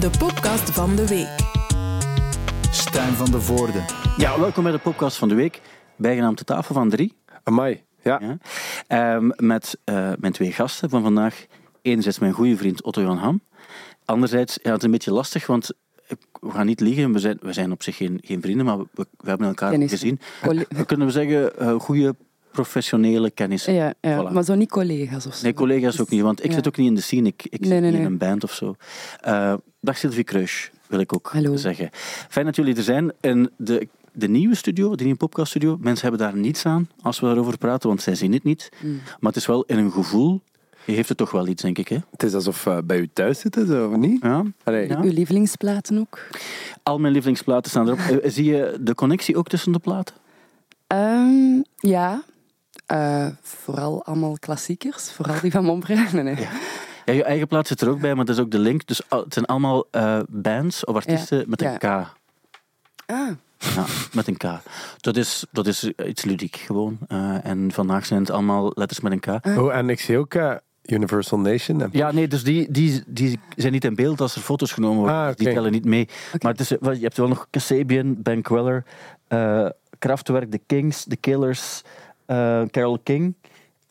De podcast van de week. Stijn van de Voorde. Ja, welkom bij de podcast van de week, bijgenaamd de tafel van drie. Amai, ja. Ja. Ehm, met eh, mijn twee gasten van vandaag. Enerzijds mijn goede vriend Otto Jan Ham. Anderzijds, ja, het is een beetje lastig, want we gaan niet liegen, we zijn, we zijn op zich geen, geen vrienden, maar we, we hebben elkaar Kennis. gezien. We kunnen we zeggen, eh, goede professionele kennissen. Ja, ja. Voilà. maar zo niet collega's of zo. Nee, collega's ook niet, want ik Ja. zit ook niet in de scene, ik, ik zit Nee, nee, niet in een band of zo. Eh, dag Sylvie Kruis, wil ik ook Hallo. zeggen. Fijn dat jullie er zijn. En de, de nieuwe studio, de nieuwe podcaststudio, mensen hebben daar niets aan als we daarover praten, want zij zien het niet. Mm. Maar het is wel in een gevoel, je heeft het toch wel iets, denk ik, hè? Het is alsof we bij u thuis zitten, zo, of niet? Ja. Allee, Ja. Uw lievelingsplaten ook? Al mijn lievelingsplaten staan erop. Eh, Zie je de connectie ook tussen de platen? Ehm, ja. Eh, vooral allemaal klassiekers. Vooral die van Montbrein. Nee, nee. Ja, je eigen plaat zit er ook bij, maar dat is ook de link. Dus het zijn allemaal eh, bands of artiesten met een Ja. K. Ah, Ja, met een K. Dat is, dat is iets ludiek gewoon. Eh, en vandaag zijn het allemaal letters met een K. Oh, en ik zie ook Universal Nation. En... Ja, nee, dus die, die, die zijn niet in beeld als er foto's genomen worden. Ah, Dus Die tellen niet mee. Maar het is, wel, je hebt wel nog Kasabian, Ben Queller, eh Kraftwerk, The Kings, The Killers, eh, Carole King.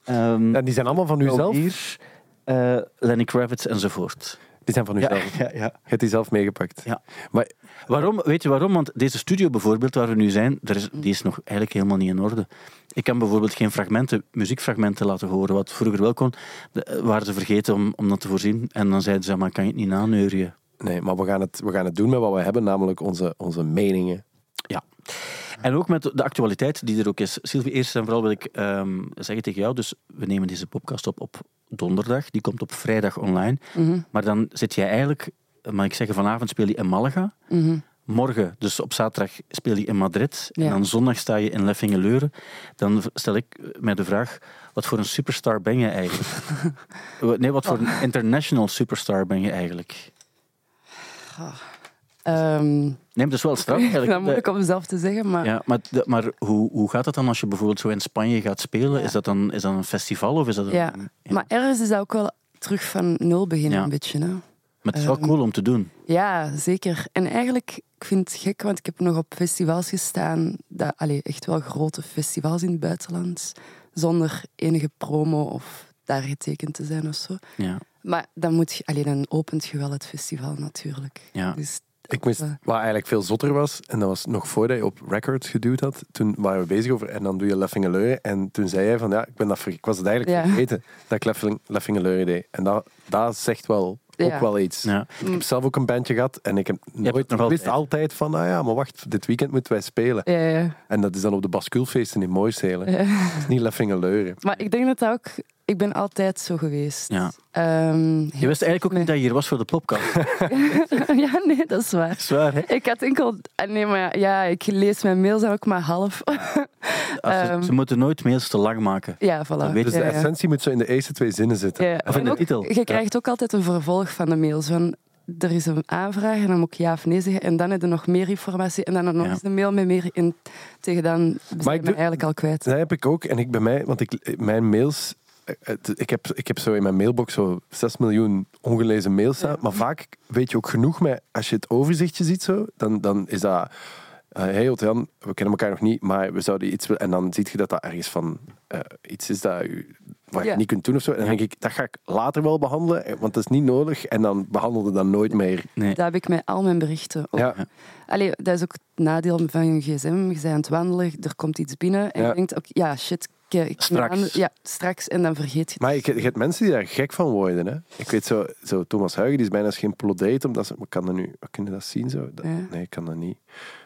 En die zijn allemaal van uzelf? Hier, eh, Lenny Kravitz enzovoort. Die zijn van uzelf. ja, ja. Je hebt die zelf meegepakt. Ja. Maar Waarom? Weet je waarom? Want deze studio bijvoorbeeld, waar we nu zijn, er is, die is nog eigenlijk helemaal niet in orde. Ik kan bijvoorbeeld geen fragmenten, muziekfragmenten laten horen, wat vroeger wel kon. De- waren ze vergeten om, om dat te voorzien. En dan zeiden ze, maar kan je het niet naneurien? nee, maar we gaan, het, we gaan het doen met wat we hebben, namelijk onze, onze meningen. Ja. En ook met de actualiteit die er ook is. Sylvie, eerst en vooral wil ik ehm, zeggen tegen jou, dus we nemen deze podcast op op donderdag, die komt op vrijdag online. mhm, Maar dan zit jij eigenlijk, mag ik zeggen, vanavond speel je in Malaga. mhm. Morgen, dus op zaterdag, speel je in Madrid. En dan zondag sta je in Leffingen-Leuren. Dan stel ik mij de vraag, wat voor een superstar ben je eigenlijk? nee, wat voor een international superstar ben je eigenlijk? Ehm, Nee, dat is wel straf eigenlijk. dat moet ik om mezelf te zeggen, maar Ja, maar, de- maar hoe, hoe gaat dat dan als je bijvoorbeeld zo in Spanje gaat spelen? Is, dat dan, is dat een festival of is dat een... Ja. Maar ergens is dat ook wel terug van nul beginnen, Ja. een beetje. Hè? Maar het is wel Ehm, cool om te doen. Ja, zeker. En eigenlijk, ik vind het gek, want ik heb nog op festivals gestaan, dat, allee, echt wel grote festivals in het buitenland, zonder enige promo of daar getekend te zijn of zo. Ja, Maar dan, moet je, allee, dan opent je wel het festival natuurlijk. ja. Dus, Ik wist wat eigenlijk veel zotter was, en dat was nog voordat je op records geduwd had. Toen waren we bezig over, en dan doe je Leffingeleuren. En toen zei jij van, ja, ik, ben dat ver- ik was het eigenlijk Ja. vergeten dat ik Leffing- Leffingeleuren deed. En dat, dat zegt wel ook Ja. wel iets. ja. Ik heb zelf ook een bandje gehad en ik heb nooit, nog wist altijd. altijd van, ah ja, maar wacht, dit weekend moeten wij spelen. ja, ja, En dat is dan op de Basculfeesten in Mooiselen. ja. Het is niet Leffingeleuren. Maar ik denk dat dat ook... Ik ben altijd zo geweest. Ja. Ehm, Je wist eigenlijk ook nee. niet dat je hier was voor de podcast. ja, nee, dat is waar. Zwaar, hè? Ik had enkel... ah, Nee, maar ja, ik lees mijn mails dan ook maar half. Als ze, Ehm. ze moeten nooit mails te lang maken. ja, voilà. Dus ja, de ja. essentie moet zo in de eerste twee zinnen zitten. Ja, Of in de ook, titel. Je krijgt ook altijd een vervolg van de mails. Van, er is een aanvraag en dan moet ik ja of nee zeggen. En dan heb je nog meer informatie. En dan nog Ja. eens een mail met meer in. Tegen dan ben ik me eigenlijk al kwijt. Dat heb ik ook. En ik bij mij, want ik, mijn mails. Ik heb, ik heb zo in mijn mailbox zo 6 miljoen ongelezen mails staan. Maar vaak weet je ook genoeg met. Als je het overzichtje ziet, zo, dan, dan is dat. eh hey Jan, we kennen elkaar nog niet, maar we zouden iets willen. En dan zie je dat dat ergens van eh, iets is dat u, wat je Ja. niet kunt doen of zo. En dan denk ik, dat ga ik later wel behandelen, eh, want dat is niet nodig. En dan behandelde dat nooit meer. Nee. Dat heb ik met al mijn berichten. Ook. Ja. Allee, dat is ook het nadeel van je gsm. Je bent aan het wandelen, er komt iets binnen. En Ja. je denkt, ook, ja, shit. Ik, ik Straks. aan- ja, straks. En dan vergeet je Maar je, je hebt mensen die daar gek van worden. Hè? Ik weet zo, zo Thomas Huigen, die is bijna geen plodate, omdat ze, maar kan dat nu, kun je dat zien zo? Dat- Ja. Nee, ik kan dat niet.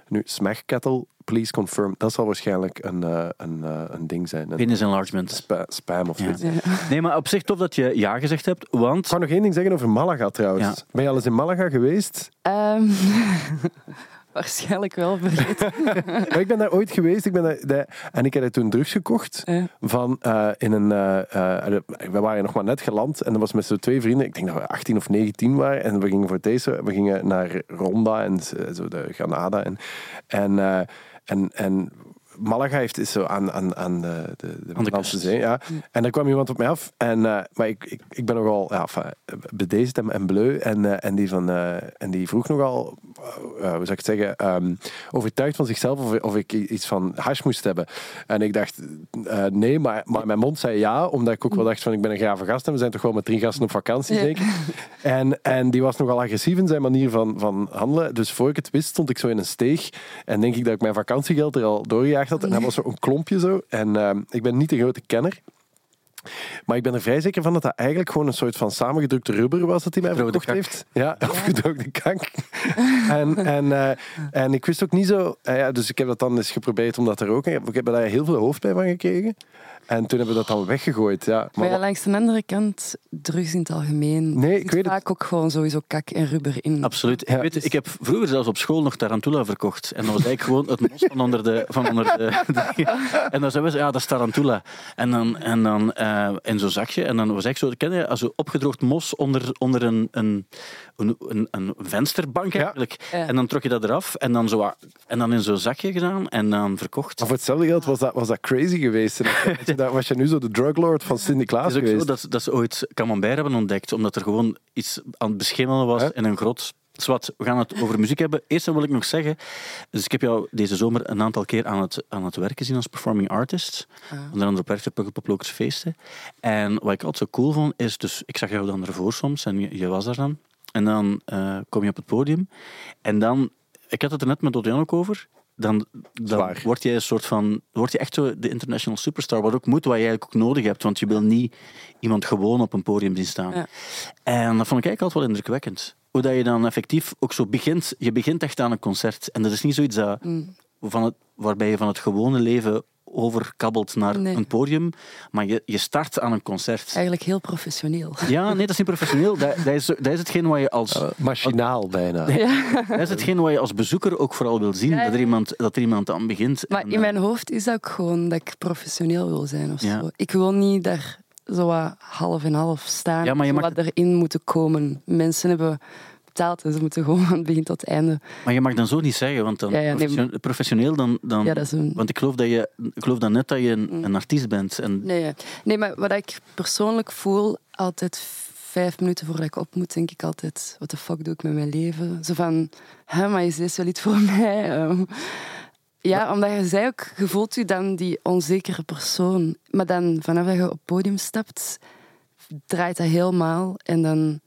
Nu, Smeg Kettle, please confirm. Dat zal waarschijnlijk een, eh, een, eh, een ding zijn. Een Penis enlargement. spa- spam of Ja. zoiets. Ja. Nee, maar op zich tof dat je ja gezegd hebt, want... Ik wou nog één ding zeggen over Malaga trouwens. Ja. Ben je al eens in Malaga geweest? Ehm, waarschijnlijk wel vergeten. Maar ik ben daar ooit geweest ik ben daar, en ik heb er toen drugs gekocht. Van, eh, in een, eh, eh, we waren nog maar net geland en dat was met z'n twee vrienden. Ik denk dat we 18 of 19 waren. En we gingen voor deze, we gingen naar Ronda en zo de Granada. En, en, en, en Malaga heeft, is zo aan, aan, aan de, de, de kust. Zee. Ja. En daar kwam iemand op mij af. En, eh, maar ik, ik, ik ben nogal ja, enfin, bedeesd en, en bleu. En, eh, en, die van, eh, en die vroeg nogal, hoe zou ik het zeggen, ehm, overtuigd van zichzelf of, of ik iets van hash moest hebben. En ik dacht, nee, maar, maar mijn mond zei ja, omdat ik ook wel dacht van ik ben een grave gast en we zijn toch wel met drie gasten op vakantie Ja. zeker. En, en die was nogal agressief in zijn manier van, van handelen. Dus voor ik het wist, stond ik zo in een steeg. En denk ik dat ik mijn vakantiegeld er al had. En hij was zo een klompje zo. En ehm, ik ben niet de grote kenner. Maar ik ben er vrij zeker van dat dat eigenlijk gewoon een soort van samengedrukte rubber was dat hij mij verkocht kak. heeft. Ja, of gedroogde kak. en, en, eh, en ik wist ook niet zo... eh, ja, dus ik heb dat dan eens geprobeerd om dat te roken. Ik heb daar heel veel hoofdpijn van gekregen. En toen hebben we dat dan weggegooid. Ja. Maar ja, langs de andere kant, drugs in het algemeen. Nee, ik weet het. vaak ook gewoon sowieso kak en rubber in. Absoluut. Ja, ik, weet, dus- ik heb vroeger zelfs op school nog Tarantula verkocht. En dat was eigenlijk gewoon het mos van onder de... Van onder de, de- en dan zeiden we, ja, dat is Tarantula. En dan, en dan eh, in zo'n zakje. En dan was ik zo, ken je, als zo opgedroogd mos onder, onder een, een, een, een, vensterbank eigenlijk. Ja. En dan trok je dat eraf en dan, zo, en dan in zo'n zakje gedaan en dan verkocht. Maar voor hetzelfde geld was dat, was dat crazy geweest. Dat je- dat was je nu zo de druglord van Sint-Niklaas Het is ook geweest. zo dat, dat ze ooit camembert hebben ontdekt, omdat er gewoon iets aan het beschimmelen was in een grot. Zwat, we gaan het over muziek hebben. Eerst wil ik nog zeggen, dus ik heb jou deze zomer een aantal keer aan het, aan het werk gezien als performing artist. Ah. Onder andere op Werchter Pukkelpoplokers feesten. En wat ik altijd zo cool vond, is, dus ik zag jou dan ervoor soms en je, je was daar dan. En dan eh, kom je op het podium. En dan, ik had het er net met Dodian ook over, dan, dan word je een soort van, word je echt zo de international superstar, wat ook moet, wat je eigenlijk ook nodig hebt, want je wil niet iemand gewoon op een podium zien staan. Ja. En dat vond ik eigenlijk altijd wel indrukwekkend. Hoe dat je dan effectief ook zo begint, je begint echt aan een concert. En dat is niet zoiets dat, Mm. van het, waarbij je van het gewone leven overkabbelt naar Nee. een podium, maar je, je start aan een concert. Eigenlijk heel professioneel. Ja, nee, dat is niet professioneel. Dat, dat, is, dat is hetgeen wat je als... Eh, machinaal bijna. Dat is hetgeen wat je als bezoeker ook vooral wil zien. Ja, ja. Dat, er iemand, dat er iemand aan begint. Maar En, in eh, mijn hoofd is dat ook gewoon dat ik professioneel wil zijn of Ja. zo. Ik wil niet daar zo wat half en half staan. Ja, maar je mag- wat erin moeten komen. Mensen hebben betaald en ze moeten gewoon van het begin tot het einde. Maar je mag dan zo niet zeggen, want dan Ja, ja, nee, professioneel, dan... dan Ja, dat is een... Want ik geloof, dat je, ik geloof dan net dat je een, een artiest bent. En, Nee, nee, maar wat ik persoonlijk voel, altijd vijf minuten voordat ik op moet, denk ik altijd, wat de fuck doe ik met mijn leven? Zo van, hè, maar is dit wel iets voor mij? Ja, omdat je zei ook, je voelt je dan die onzekere persoon. Maar dan, vanaf dat je op het podium stapt, draait dat helemaal. En dan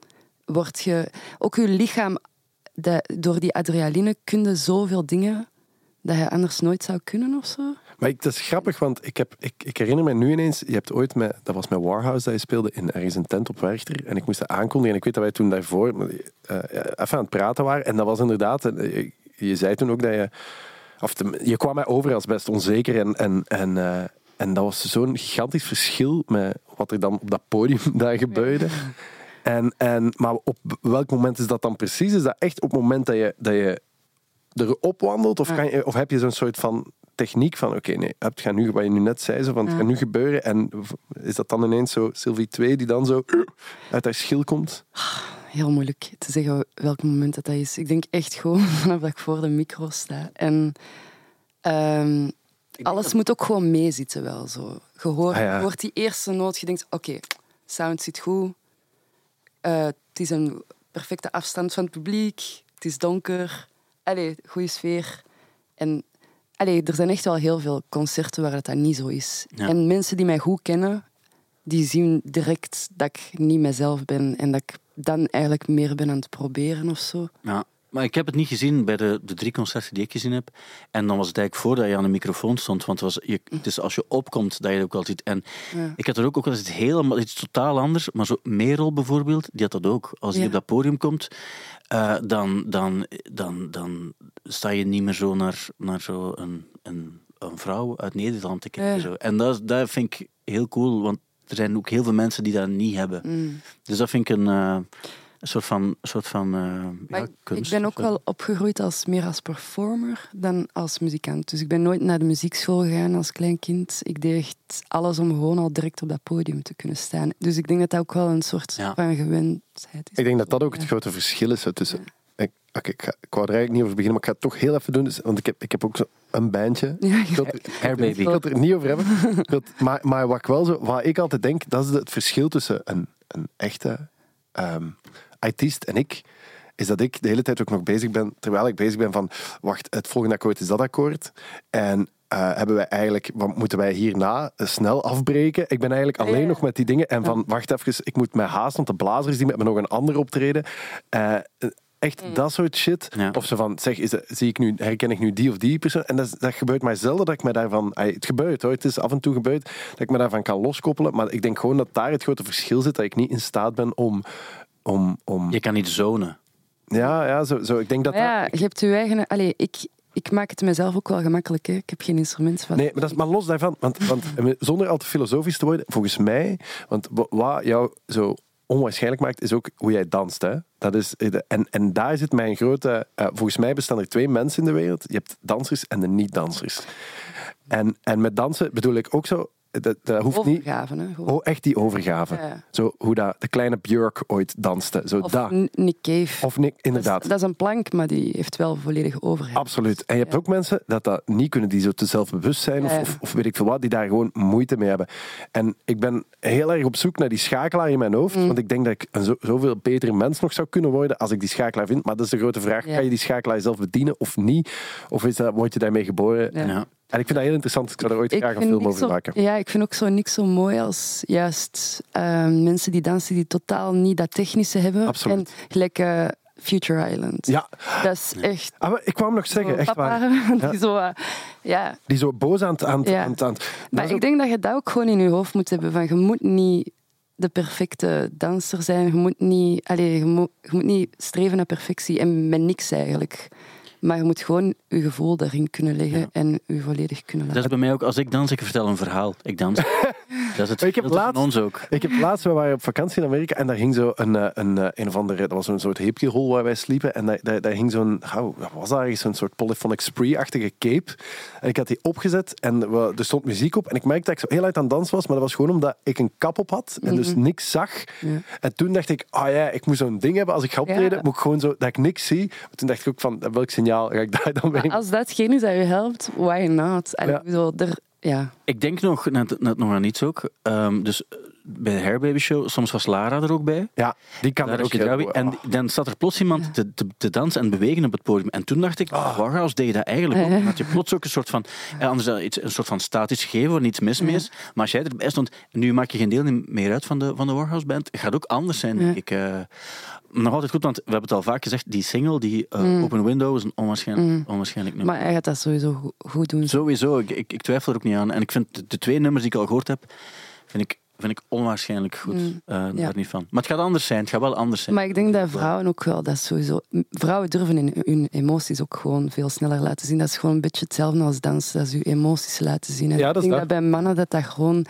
word je, ook je lichaam, door die adrenaline kun je zoveel dingen dat je anders nooit zou kunnen of zo. Maar ik, dat is grappig, want ik, heb, ik, ik herinner me nu ineens... Je hebt ooit met... Dat was met Warhouse dat je speelde in ergens een tent op. En ik moest dat aankondigen. En ik weet dat wij toen daarvoor eh, even aan het praten waren. En dat was inderdaad... eh, je zei toen ook dat je... Of te- je kwam mij over als best onzeker. En, en, en, eh, en dat was zo'n gigantisch verschil met wat er dan op dat podium daar gebeurde. En, en, maar op welk moment is dat dan precies? Is dat echt op het moment dat je, dat je erop wandelt? Of, kan je, of heb je zo'n soort van techniek van, oké, nee, het gaat nu, wat je nu net zei, zo van, het gaat nu gebeuren. En is dat dan ineens zo Sylvie 2 die dan zo uit haar schil komt? Heel moeilijk te zeggen welk moment dat, dat is. Ik denk echt gewoon vanaf dat ik voor de micro sta. En ehm, alles moet ook gewoon meezitten wel. Zo. Je hoort, Ah, ja. die eerste noot, je denkt, oké, sound zit goed. Eh, het is een perfecte afstand van het publiek. Het is donker. Allee, goede sfeer. En allee, er zijn echt wel heel veel concerten waar dat, dat niet zo is. Ja. En mensen die mij goed kennen, die zien direct dat ik niet mezelf ben. En dat ik dan eigenlijk meer ben aan het proberen of zo. Ja, maar ik heb het niet gezien bij de, de drie concerten die ik gezien heb. En dan was het eigenlijk voordat je aan de microfoon stond. Want het, was, je, het is als je opkomt dat je het ook altijd... En Ja. ik had er ook, ook wel eens helemaal iets totaal anders. Maar zo Merel bijvoorbeeld, die had dat ook. Als die Ja. op dat podium komt, eh, dan, dan, dan, dan sta je niet meer zo naar, naar zo een, een, een vrouw uit Nederland te kijken. Ja. Zo. En dat, dat vind ik heel cool, want er zijn ook heel veel mensen die dat niet hebben. Mm. Dus dat vind ik een, eh, een soort van, een soort van eh, Maar ja, ik- kunst. ik ben ook wel opgegroeid als, meer als performer dan als muzikant. Dus ik ben nooit naar de muziekschool gegaan als klein kind. Ik deed echt alles om gewoon al direct op dat podium te kunnen staan. Dus ik denk dat dat ook wel een soort Ja. van gewendheid is. Ik denk dat dat ook het grote verschil is tussen... Ik, oké, ik, ga, ik wou er eigenlijk niet over beginnen, maar ik ga het toch heel even doen. Dus, want ik heb, ik heb ook zo een bandje. Ja, Ik wil het- Hairbaby. Ik wil het er niet over hebben. Het- maar, maar wat ik wel zo, wat ik altijd denk, dat is het verschil tussen een, een echte ehm artiest en ik, is dat ik de hele tijd ook nog bezig ben, terwijl ik bezig ben van, wacht, het volgende akkoord is dat akkoord. En eh, hebben wij eigenlijk, wat moeten wij hierna snel afbreken? Ik ben eigenlijk alleen Ja. nog met die dingen en van, wacht even, ik moet mij haasten, want de blazers die met me nog een ander optreden. Eh, Echt dat soort shit. Ja. Of zo van, zeg, is dat- zie ik nu, herken ik nu die of die persoon? En dat, dat gebeurt maar zelden dat ik me daarvan... ay, Het gebeurt hoor, het is af en toe gebeurd dat ik me daarvan kan loskoppelen. Maar ik denk gewoon dat daar het grote verschil zit, dat ik niet in staat ben om... om, om Je kan niet zonen. ja, ja zo, zo, ik denk dat... Ja, dat- je hebt je eigen... Allee, ik, ik maak het mezelf ook wel gemakkelijk. Hè. Ik heb geen instrument van. Nee, maar, dat is, maar los daarvan, want, want zonder al te filosofisch te worden, volgens mij, want wa- wat jou zo onwaarschijnlijk maakt, is ook hoe jij danst. Hè? Dat is, en, en daar zit mijn grote... eh, volgens mij bestaan er twee mensen in de wereld. Je hebt dansers en de niet-dansers. En, en met dansen bedoel ik ook zo... Dat, dat hoeft niet... Overgave, hè. Oh, echt die overgave. Ja. Zo hoe dat de kleine Björk ooit danste. Zo Of Nick Cave. Of Nick, dat, inderdaad. is, dat is een plank, maar die heeft wel volledig overgave. Absoluut. En je hebt Ja. ook mensen dat dat niet kunnen, die zo te zelfbewust zijn of, of, of weet ik veel wat, die daar gewoon moeite mee hebben. En ik ben heel erg op zoek naar die schakelaar in mijn hoofd, Mm. want ik denk dat ik een zo, zoveel betere mens nog zou kunnen worden als ik die schakelaar vind. Maar dat is de grote vraag, Ja. kan je die schakelaar zelf bedienen of niet? Of is dat, word je daarmee geboren? Ja. En ik vind dat heel interessant. Ik zou er ooit Ik graag een film over zo- maken. Ja, ik vind ook zo niks zo mooi als juist eh, mensen die dansen die totaal niet dat technische hebben. Absoluut. En gelijk eh, Future Island. Ja, Dat is echt... ah, maar ik kwam nog zeggen, echt waar. Ja. die zo... eh, ja, Die zo boos aan het... Aan, het- Ja. aan, het- aan, het- dat maar ik ook- denk dat je dat ook gewoon in je hoofd moet hebben. Van, je moet niet de perfecte danser zijn. Je moet niet, allee, je moet, je moet niet streven naar perfectie. En met niks eigenlijk. Maar je moet gewoon je gevoel daarin kunnen leggen. Ja. En je volledig kunnen Dat laten. is bij mij ook, als ik dans, ik vertel een verhaal. Ik dans. Dat is het Ik heb laatst- ons ook. Ik heb laatst, we waren op vakantie in Amerika en daar hing zo een, eh, een, eh, een of andere, dat was een soort hippiehol waar wij sliepen en daar, daar, daar hing zo'n, oh, wat was dat eigenlijk, zo'n soort polyphonic spree-achtige cape. En ik had die opgezet en we, er stond muziek op en ik merkte dat ik zo heel uit aan het dansen was, maar dat was gewoon omdat ik een kap op had en dus niks zag. Ja. En toen dacht ik, ah ja, ik moet zo'n ding hebben als ik ga optreden, Ja. moet ik gewoon zo, dat ik niks zie. Maar toen dacht ik ook van, welk signaal ga ik daar dan mee? Als datgene is dat je helpt, why not? Ja. ik bedoel, er, ja. Ik denk nog, net, net nog aan iets ook. Ehm, dus eh, bij de Hairbaby Show, soms was Lara er ook bij. Ja, die kan er ook heel goed. En Ah. dan staat er plots iemand te, te, te dansen en bewegen op het podium. En toen dacht ik, Ah. Warhouse deed je dat eigenlijk ook. Dan had je plots ook een soort van, eh, anders dan iets, een soort van statisch gegeven waar niets mis mee is. Maar als jij erbij stond, nu maak je geen deel meer uit van de, van de Warhouse band, het gaat ook anders zijn, denk Ja. ik. eh. Nog altijd goed, want we hebben het al vaak gezegd, die single, die eh, Mm. Open Window, is een onwaarschijnlijk, onwaarschijnlijk nummer. Maar hij gaat dat sowieso go- goed doen. Sowieso, ik, ik, ik twijfel er ook niet aan. En ik vind de, de twee nummers die ik al gehoord heb, vind ik, vind ik onwaarschijnlijk goed. Mm, Eh, ja. Daar niet van. Maar het gaat anders zijn, het gaat wel anders zijn. Maar ik denk dat vrouwen ook wel, dat sowieso... Vrouwen durven in hun emoties ook gewoon veel sneller laten zien. Dat is gewoon een beetje hetzelfde als dansen, dat is je emoties laten zien. En Ja, ik dat denk dat. dat bij mannen dat dat gewoon...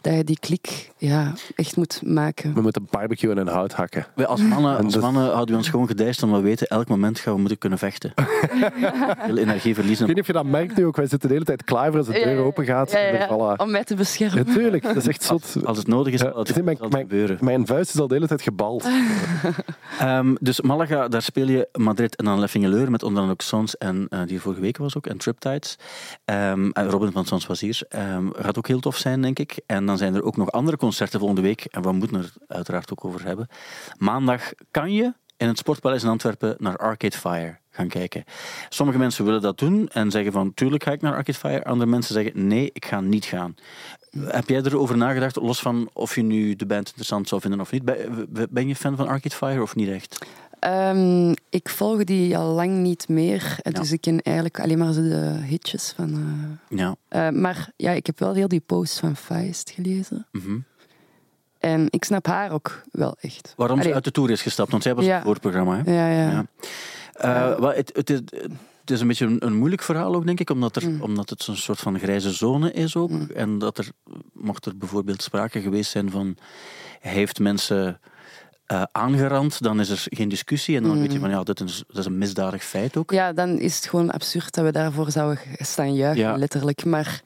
Dat je die klik ja, echt moet maken. We moeten barbecue en hout hakken. Wij als mannen, En als dat- mannen houden we ons gewoon gedijst omdat we weten, elk moment gaan we moeten kunnen vechten. Veel energie Ik verliezen. weet niet of je dat merkt nu ook. Wij zitten de hele tijd klaar voor als de deur open gaat. ja, ja, En ja. voilà. Om mij te beschermen. Natuurlijk, dat is echt zot. Als, het nodig is, Ja, zal het, mijn- zal het mijn- gebeuren. Mijn vuist is al de hele tijd gebald. Ehm, dus Malaga, daar speel je Madrid en dan Leffingeleur met onder andere ook Sons en eh, die vorige week was ook, en Triptides. Ehm, en Robin van Sons was hier. Ehm, gaat ook heel tof zijn, denk ik. En dan zijn er ook nog andere concerten volgende week en we moeten er uiteraard ook over hebben. Maandag kan je in het Sportpaleis in Antwerpen naar Arcade Fire gaan kijken. Sommige mensen willen dat doen en zeggen van tuurlijk ga ik naar Arcade Fire. Andere mensen zeggen nee, ik ga niet gaan. Heb jij erover nagedacht, los van of je nu de band interessant zou vinden of niet? Ben je fan van Arcade Fire of niet echt? Ehm, ik volg die al lang niet meer. Ja. Dus ik ken eigenlijk alleen maar de hitjes van... eh, Ja. eh, maar ja, ik heb wel heel die post van Feist gelezen. Mhm. En ik snap haar ook wel echt. Waarom ze uit de tour is gestapt, want zij was Ja. het voorprogramma. Hè? Ja, ja. Ja. Eh, het, het, het is een beetje een, een moeilijk verhaal ook, denk ik, omdat, er, Mm. omdat het een soort van grijze zone is ook. Mm. En dat er, mocht er bijvoorbeeld sprake geweest zijn van, hij heeft mensen eh, aangerand, dan is er geen discussie. En dan Mm. weet je van, ja, dat is, dat is een misdadig feit ook. Ja, dan is het gewoon absurd dat we daarvoor zouden staan juichen, Ja. letterlijk. Maar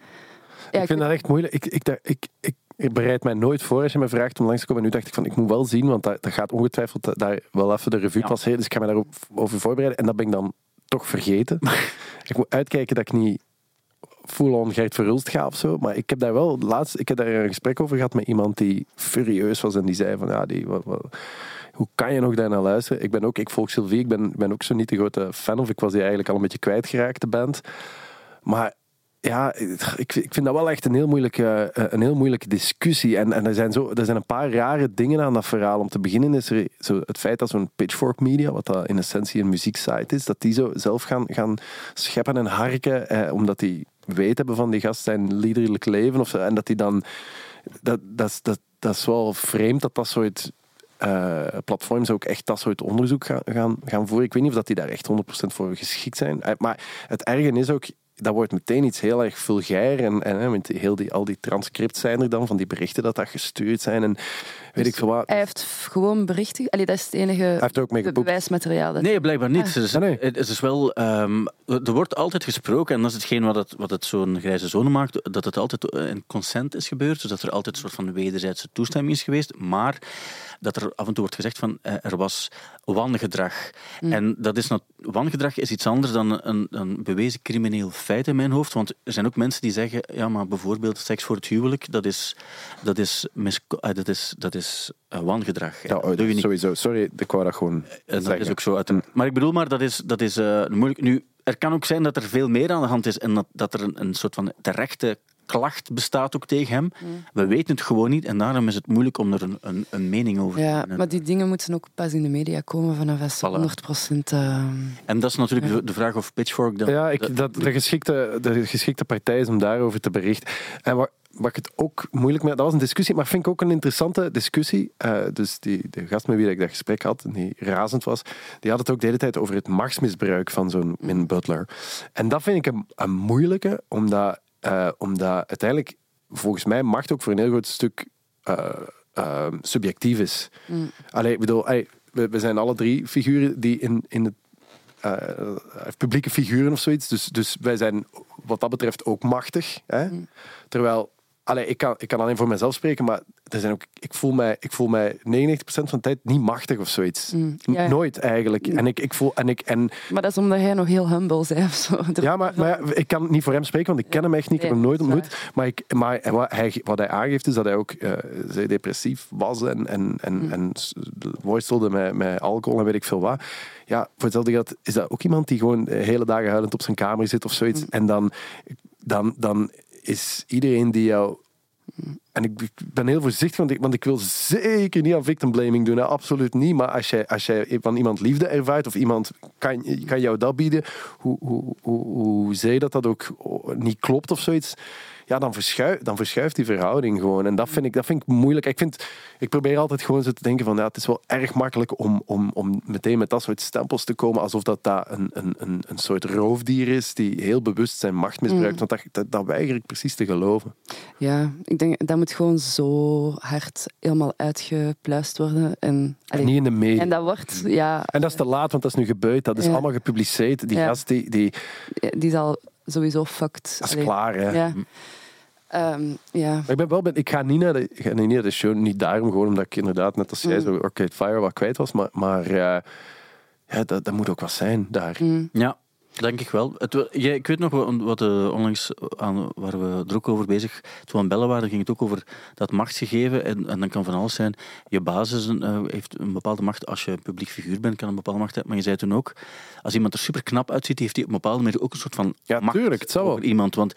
ja, ik vind dat echt moeilijk. Ik, ik, ik, ik, ik bereid mij nooit voor als je me vraagt om langs te komen. En nu dacht ik van, ik moet wel zien, want dat, dat gaat ongetwijfeld da- daar wel even de revue Ja. passeren. Dus ik ga me daarover voorbereiden. En dat ben ik dan toch vergeten. ik moet uitkijken dat ik niet full-on Gert Verhulst ga of zo. Maar ik heb daar wel laatst, ik heb daar een gesprek over gehad met iemand die furieus was en die zei van ja, die, wat, wat- hoe kan je nog daar naar luisteren? Ik ben ook, ik volg Sylvie, ik ben, ben ook zo niet de grote fan of ik was die eigenlijk al een beetje kwijtgeraakt, de band. Maar ja, ik, ik vind dat wel echt een heel moeilijke, eh, een heel moeilijke discussie. En, en er, zijn zo, er zijn een paar rare dingen aan dat verhaal. Om te beginnen is er zo het feit dat zo'n Pitchfork Media, wat dat in essentie een muzieksite is, dat die zo zelf gaan, gaan scheppen en harken, eh, omdat die weet hebben van die gast zijn liederlijk leven. Of zo, en dat die dan... Dat, dat, dat, dat is wel vreemd dat dat soort eh, platforms ook echt dat soort onderzoek gaan, gaan, gaan voeren. Ik weet niet of dat die daar echt 100% voor geschikt zijn. Eh, Maar het erge is ook, dat wordt meteen iets heel erg vulgair. En, en hè, met heel die, al die transcripts zijn er dan, van die berichten dat dat gestuurd zijn. En weet ik veel wat. Hij heeft gewoon berichten. Allee, dat is het enige Hij heeft er ook mee be- geboekt. bewijsmateriaal. Dat Nee, blijkbaar niet. Ah. Het, is, Ah, nee. het is wel, ehm, er wordt altijd gesproken, en dat is hetgeen wat het, wat het zo'n grijze zone maakt, dat het altijd in consent is gebeurd, dus dat er altijd een soort van wederzijdse toestemming is geweest, maar dat er af en toe wordt gezegd van eh, er was wangedrag. En dat is, wangedrag is iets anders dan een, een bewezen crimineel feit in mijn hoofd, want er zijn ook mensen die zeggen, ja, maar bijvoorbeeld seks voor het huwelijk, dat is, dat is, misko- eh, dat is, dat is eh, wangedrag. Ja, Dat doe je niet sowieso. Sorry, ik wou dat gewoon en dat zeggen. is ook zo. Uit een, maar ik bedoel maar, dat is, dat is eh, moeilijk. Nu, er kan ook zijn dat er veel meer aan de hand is en dat, dat er een, een soort van terechte klacht bestaat ook tegen hem. We weten het gewoon niet en daarom is het moeilijk om er een, een, een mening over te Ja, hebben. maar die dingen moeten ook pas in de media komen vanaf als Voilà. 100% eh, En dat is natuurlijk de, de vraag of Pitchfork dan... Ja, ik, de- dat, de, geschikte, de geschikte partij is om daarover te berichten. En wat, wat ik het ook moeilijk mee... Dat was een discussie, maar vind ik ook een interessante discussie. Eh, dus die, de gast met wie ik dat gesprek had, en die razend was, die had het ook de hele tijd over het machtsmisbruik van zo'n Min Butler. En dat vind ik een, een moeilijke, omdat, eh, omdat uiteindelijk volgens mij macht ook voor een heel groot stuk eh, eh, subjectief is. Allee, ik bedoel, we, we zijn alle drie figuren die in, in het eh, publieke figuren of zoiets. Dus, dus wij zijn wat dat betreft ook machtig. Hè? Terwijl, allee, ik, kan, ik kan alleen voor mezelf spreken, maar er zijn ook, ik, voel mij, ik voel mij 99% van de tijd niet machtig of zoiets. Mm, ja. Nooit eigenlijk. En ik, ik voel, en ik, en, Maar dat is omdat hij nog heel humble zei of zo. Ja, maar, maar ja, ik kan niet voor hem spreken, want ik ken hem echt niet. Ik heb hem nooit ontmoet. Maar, ik, maar wat, hij, wat hij aangeeft is dat hij ook eh, zeer depressief was en, en, en, Mm. en worstelde met, met alcohol en weet ik veel wat. Ja, voor hetzelfde geld is dat ook iemand die gewoon de hele dagen huilend op zijn kamer zit of zoiets. Mm. En dan, dan, dan is iedereen die jou... En ik ben heel voorzichtig, want ik, want ik wil zeker niet aan victim blaming doen. Absoluut niet. Maar als jij, als jij van iemand liefde ervaart of iemand kan, kan jou dat bieden, hoe, hoe, hoe, hoe dat dat ook niet klopt of zoiets, ja, dan, verschuift, dan verschuift die verhouding gewoon. En dat vind ik, dat vind ik moeilijk. Ik, vind, ik probeer altijd gewoon zo te denken van, ja, het is wel erg makkelijk om, om, om meteen met dat soort stempels te komen, alsof dat, dat een, een, een, een soort roofdier is die heel bewust zijn macht misbruikt. Want dat, dat, dat weiger ik precies te geloven. Ja, ik denk dat moet gewoon zo hard helemaal uitgepluist worden. En, allee, Niet in de media. en dat wordt, ja, En dat is te laat, want dat is nu gebeurd. Dat is Ja. allemaal gepubliceerd. Die Ja. gast, die, die, die is al sowieso fucked. dat is Allee, klaar. Hè. Ja. Ehm, ja. Maar ik ben wel ben, ik ga niet naar de, ik ga niet naar de show, niet daarom gewoon omdat ik inderdaad net als jij Mm. zo Arcade Fire wat kwijt was, maar, maar eh, ja, dat, dat moet ook wat zijn daar. Mm. Ja, denk ik wel. Het, jij- ik weet nog wat, eh, onlangs aan, waar we er ook over bezig toen we aan bellen waren, ging het ook over dat machtsgegeven. En, en dan kan van alles zijn. Je basis eh, heeft een bepaalde macht. Als je een publiek figuur bent, kan een bepaalde macht hebben. Maar je zei toen ook, als iemand er super knap uitziet, heeft hij op een bepaalde manier ook een soort van Ja, macht tuurlijk, het wel. over iemand. Want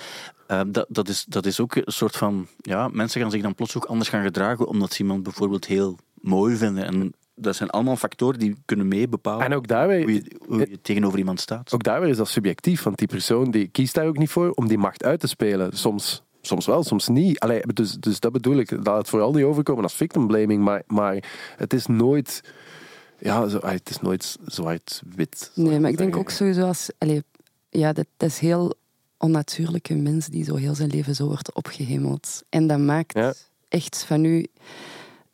eh, dat, dat, is, dat is ook een soort van... Ja, mensen gaan zich dan plots ook anders gaan gedragen, omdat ze iemand bijvoorbeeld heel mooi vinden. En dat zijn allemaal factoren die kunnen mee bepalen En ook daar, weer, hoe je, hoe je tegenover iemand staat. ook daar weer is dat subjectief, want die persoon die kiest daar ook niet voor om die macht uit te spelen. Soms, soms wel, soms niet. Allee, dus, dus dat bedoel ik, laat het vooral niet overkomen als victim blaming, maar, maar het is nooit... Ja, zo, ah, het is nooit zwart-wit. Nee, maar ik denk ook sowieso als... Allee, ja, dat, dat is heel onnatuurlijke mens die zo heel zijn leven zo wordt opgehemeld. En dat maakt Ja. echt van u...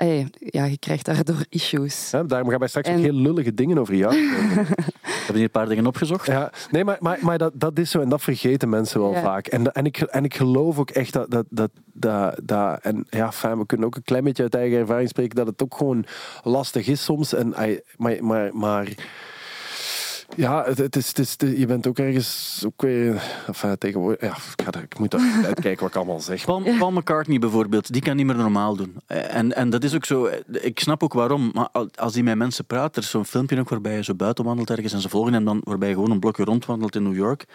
allee, ja, je krijgt daardoor issues. Ja, daarom gaan wij straks ook En- heel lullige dingen over jou zeggen. Ik heb hier een paar dingen opgezocht. Ja, nee, maar, maar, maar dat, dat is zo en dat vergeten mensen wel Ja. vaak. En, en, ik, en ik geloof ook echt dat. dat, dat, dat, dat en ja, fijn, we kunnen ook een klein beetje uit eigen ervaring spreken dat het ook gewoon lastig is soms. En, ai, maar, maar, maar Ja, het, het is, het is, je bent ook ergens ook weer, enfin, tegenwoordig, ja, ik, ga er- ik moet uitkijken wat ik allemaal zeg. Paul, Paul McCartney bijvoorbeeld, die kan niet meer normaal doen. En, en dat is ook zo, ik snap ook waarom, maar al- als hij met mensen praat, er is zo'n filmpje ook waarbij hij zo buiten wandelt ergens en ze volgen hem dan, waarbij hij gewoon een blokje rondwandelt in New York.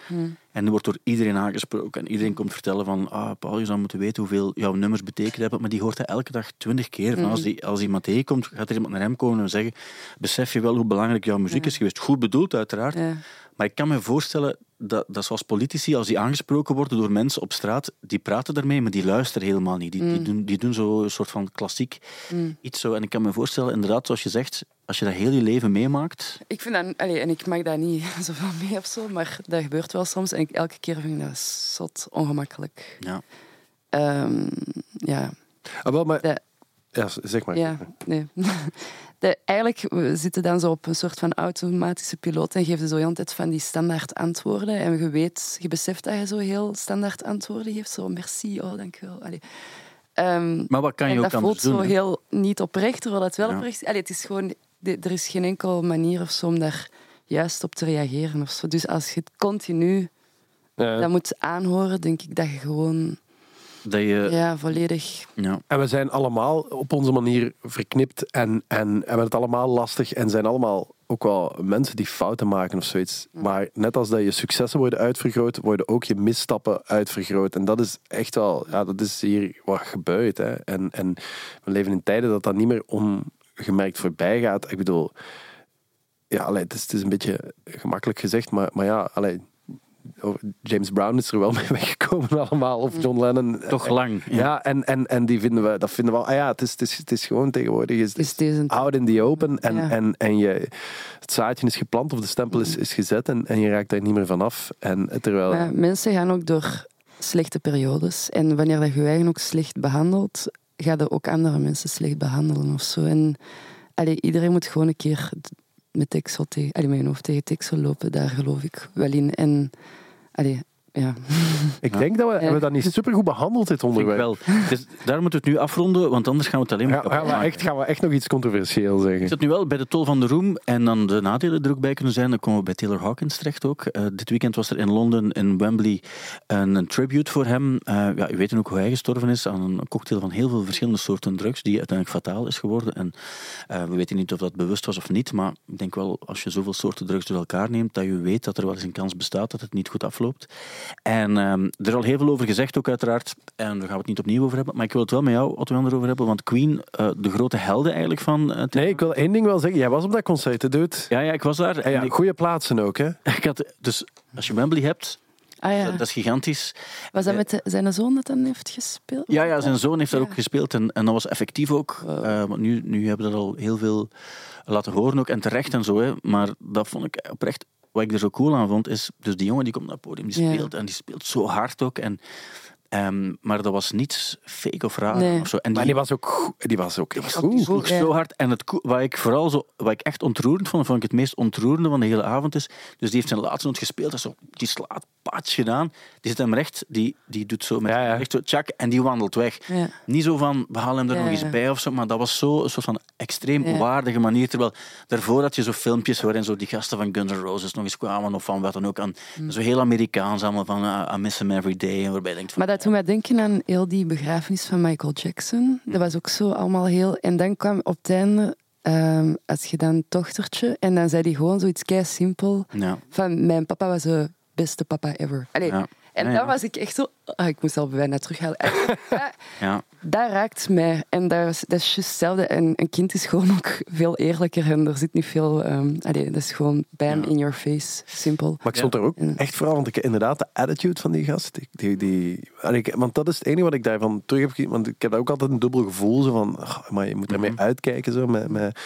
En wordt door iedereen aangesproken. En iedereen komt vertellen van, ah, Paul, je zou moeten weten hoeveel jouw nummers betekend hebben. Maar die hoort hij elke dag twintig keer. Van als, die, als iemand tegenkomt, gaat er iemand naar hem komen en zeggen, besef je wel hoe belangrijk jouw muziek is geweest? Goed bedoeld, uiteraard. Ja. Maar ik kan me voorstellen dat, dat zoals politici, als die aangesproken worden door mensen op straat, die praten daarmee, maar die luisteren helemaal niet. Die, die, doen, die doen zo een soort van klassiek iets zo. En ik kan me voorstellen, inderdaad, zoals je zegt, als je dat heel je leven meemaakt, Ik vind dat, allee, en ik mag dat niet zoveel mee of zo, maar dat gebeurt wel soms. En ik, elke keer vind ik dat zot ongemakkelijk. ja. Ehm, ja, Ah, wel, maar, de, ja, zeg maar. ja, nee. De, eigenlijk, we zitten dan zo op een soort van automatische piloot en geven zo heel de tijd van die standaard antwoorden. En je weet, je beseft dat je zo heel standaard antwoorden geeft. Zo, merci, oh, dankjewel. Allee. Ehm, Maar wat kan je ook dat anders voelt doen? zo hè? heel niet oprecht, terwijl het wel Ja. oprecht is. Allee, het is gewoon, de- er is geen enkele manier of zo om daar juist op te reageren. Of zo. Dus als je het continu Ja. dat moet aanhoren, denk ik dat je gewoon Dat je, ja, volledig... ja. En we zijn allemaal op onze manier verknipt en, en hebben het allemaal lastig en zijn allemaal ook wel mensen die fouten maken of zoiets. Maar net als dat je successen worden uitvergroot, worden ook je misstappen uitvergroot. En dat is echt wel, ja, dat is hier wat gebeurt. Hè. En, en we leven in tijden dat dat niet meer ongemerkt voorbij gaat. Ik bedoel, ja, allee, het, is, het is een beetje gemakkelijk gezegd, maar, maar ja, allee, oh, James Brown is er wel mee weggekomen allemaal, of John Lennon. Toch lang. Ja, Ja. en, en, en die vinden we, dat vinden we al. Ah ja, het is, het is, het is gewoon tegenwoordig. Is, Is deze een- out in the open. En, Ja. en, en je, het zaadje is geplant of de stempel is, is gezet en, en je raakt daar niet meer vanaf. En terwijl. Maar mensen gaan ook door slechte periodes. En wanneer dat je je eigen ook slecht behandelt, ga je ook andere mensen slecht behandelen of zo. En allee, iedereen moet gewoon een keer met Texel tegen, allee, je hoofd tegen Texel lopen. Daar geloof ik wel in. En allee, ja. ik denk dat we, Ja. we dat niet super goed behandeld, dit ik onderwerp. wel. Dus daar moeten we het nu afronden, want anders gaan we het alleen maar Ja, gaan, we echt, gaan we echt nog iets controversieel Ik zeggen? zit nu wel bij de tol van de roem en dan de nadelen er ook bij kunnen zijn. Dan komen we bij Taylor Hawkins terecht ook. Eh, dit weekend was er in Londen, in Wembley, een, een tribute voor hem. Eh, ja, u weet ook hoe hij gestorven is aan een cocktail van heel veel verschillende soorten drugs, die uiteindelijk fataal is geworden. En eh, we weten niet of dat bewust was of niet, maar ik denk wel, als je zoveel soorten drugs door elkaar neemt, dat je weet dat er wel eens een kans bestaat dat het niet goed afloopt. En ehm, er is al heel veel over gezegd ook uiteraard, en daar gaan we het niet opnieuw over hebben, maar ik wil het wel met jou, Otto Jan, erover hebben, want Queen, eh, de grote helden eigenlijk van... eh, Nee, ik wil één ding wel zeggen. Jij was op dat concert, hè, dude. ja, ja, ik was daar. Ja, En ja, ik, goede plaatsen ook, hè? ik had, dus als je Wembley hebt, Ah ja. dat, dat is gigantisch. Was dat met de- zijn zoon dat dan heeft gespeeld? Ja, ja, zijn zoon heeft daar Ja. ook gespeeld en, en dat was effectief ook. Wow. Eh, want nu, nu hebben we dat al heel veel laten horen ook en terecht en zo. Hè. Maar dat vond ik oprecht, wat ik er zo cool aan vond, is dus die jongen die komt naar het podium, die Ja. speelt en die speelt zo hard ook. En, ehm, maar dat was niets fake of raar Nee. of zo. En Maar die was ook, goed- die was ook Die goed. sloeg Ja. zo hard. En het, wat ik vooral zo, wat ik echt ontroerend vond, vond ik het meest ontroerende van de hele avond is, dus die heeft zijn laatste noot gespeeld, dat is zo, die slaat paats gedaan, die zit hem recht, die, die doet zo met Ja, ja. recht zo, tjak, en die wandelt weg. Ja. Niet zo van, we halen hem er Ja, nog eens ja. bij of zo, maar dat was zo een soort van extreem Ja. waardige manier. Terwijl daarvoor had je zo filmpjes waarin zo die gasten van Guns N' Roses nog eens kwamen of van wat dan ook. Aan, Mm. Zo heel Amerikaans allemaal van uh, I miss him every day. En waarbij je denkt van, Maar dat doet mij denken aan heel die begrafenis van Michael Jackson. Dat was ook zo allemaal heel... En dan kwam op het einde, ehm, als je dan dochtertje, en dan zei hij gewoon zoiets kei simpel ja, van mijn papa was de beste papa ever. Allee, Ja. En Ja, dan ja. was ik echt zo... Ah, ik moest al bijna terughalen. En dat, ja. dat raakt mij. En dat is, dat is juist hetzelfde. En een kind is gewoon ook veel eerlijker. En er zit niet veel... ehm allee, dat is gewoon bam Ja. in your face. Simpel. Maar ik stond er ook echt vooral, want ik inderdaad de attitude van die gast. Die, die, want dat is het enige wat ik daarvan terug heb gezien. Want ik heb ook altijd een dubbel gevoel. Zo van, maar je moet ermee Mhm. uitkijken. Zo, met, met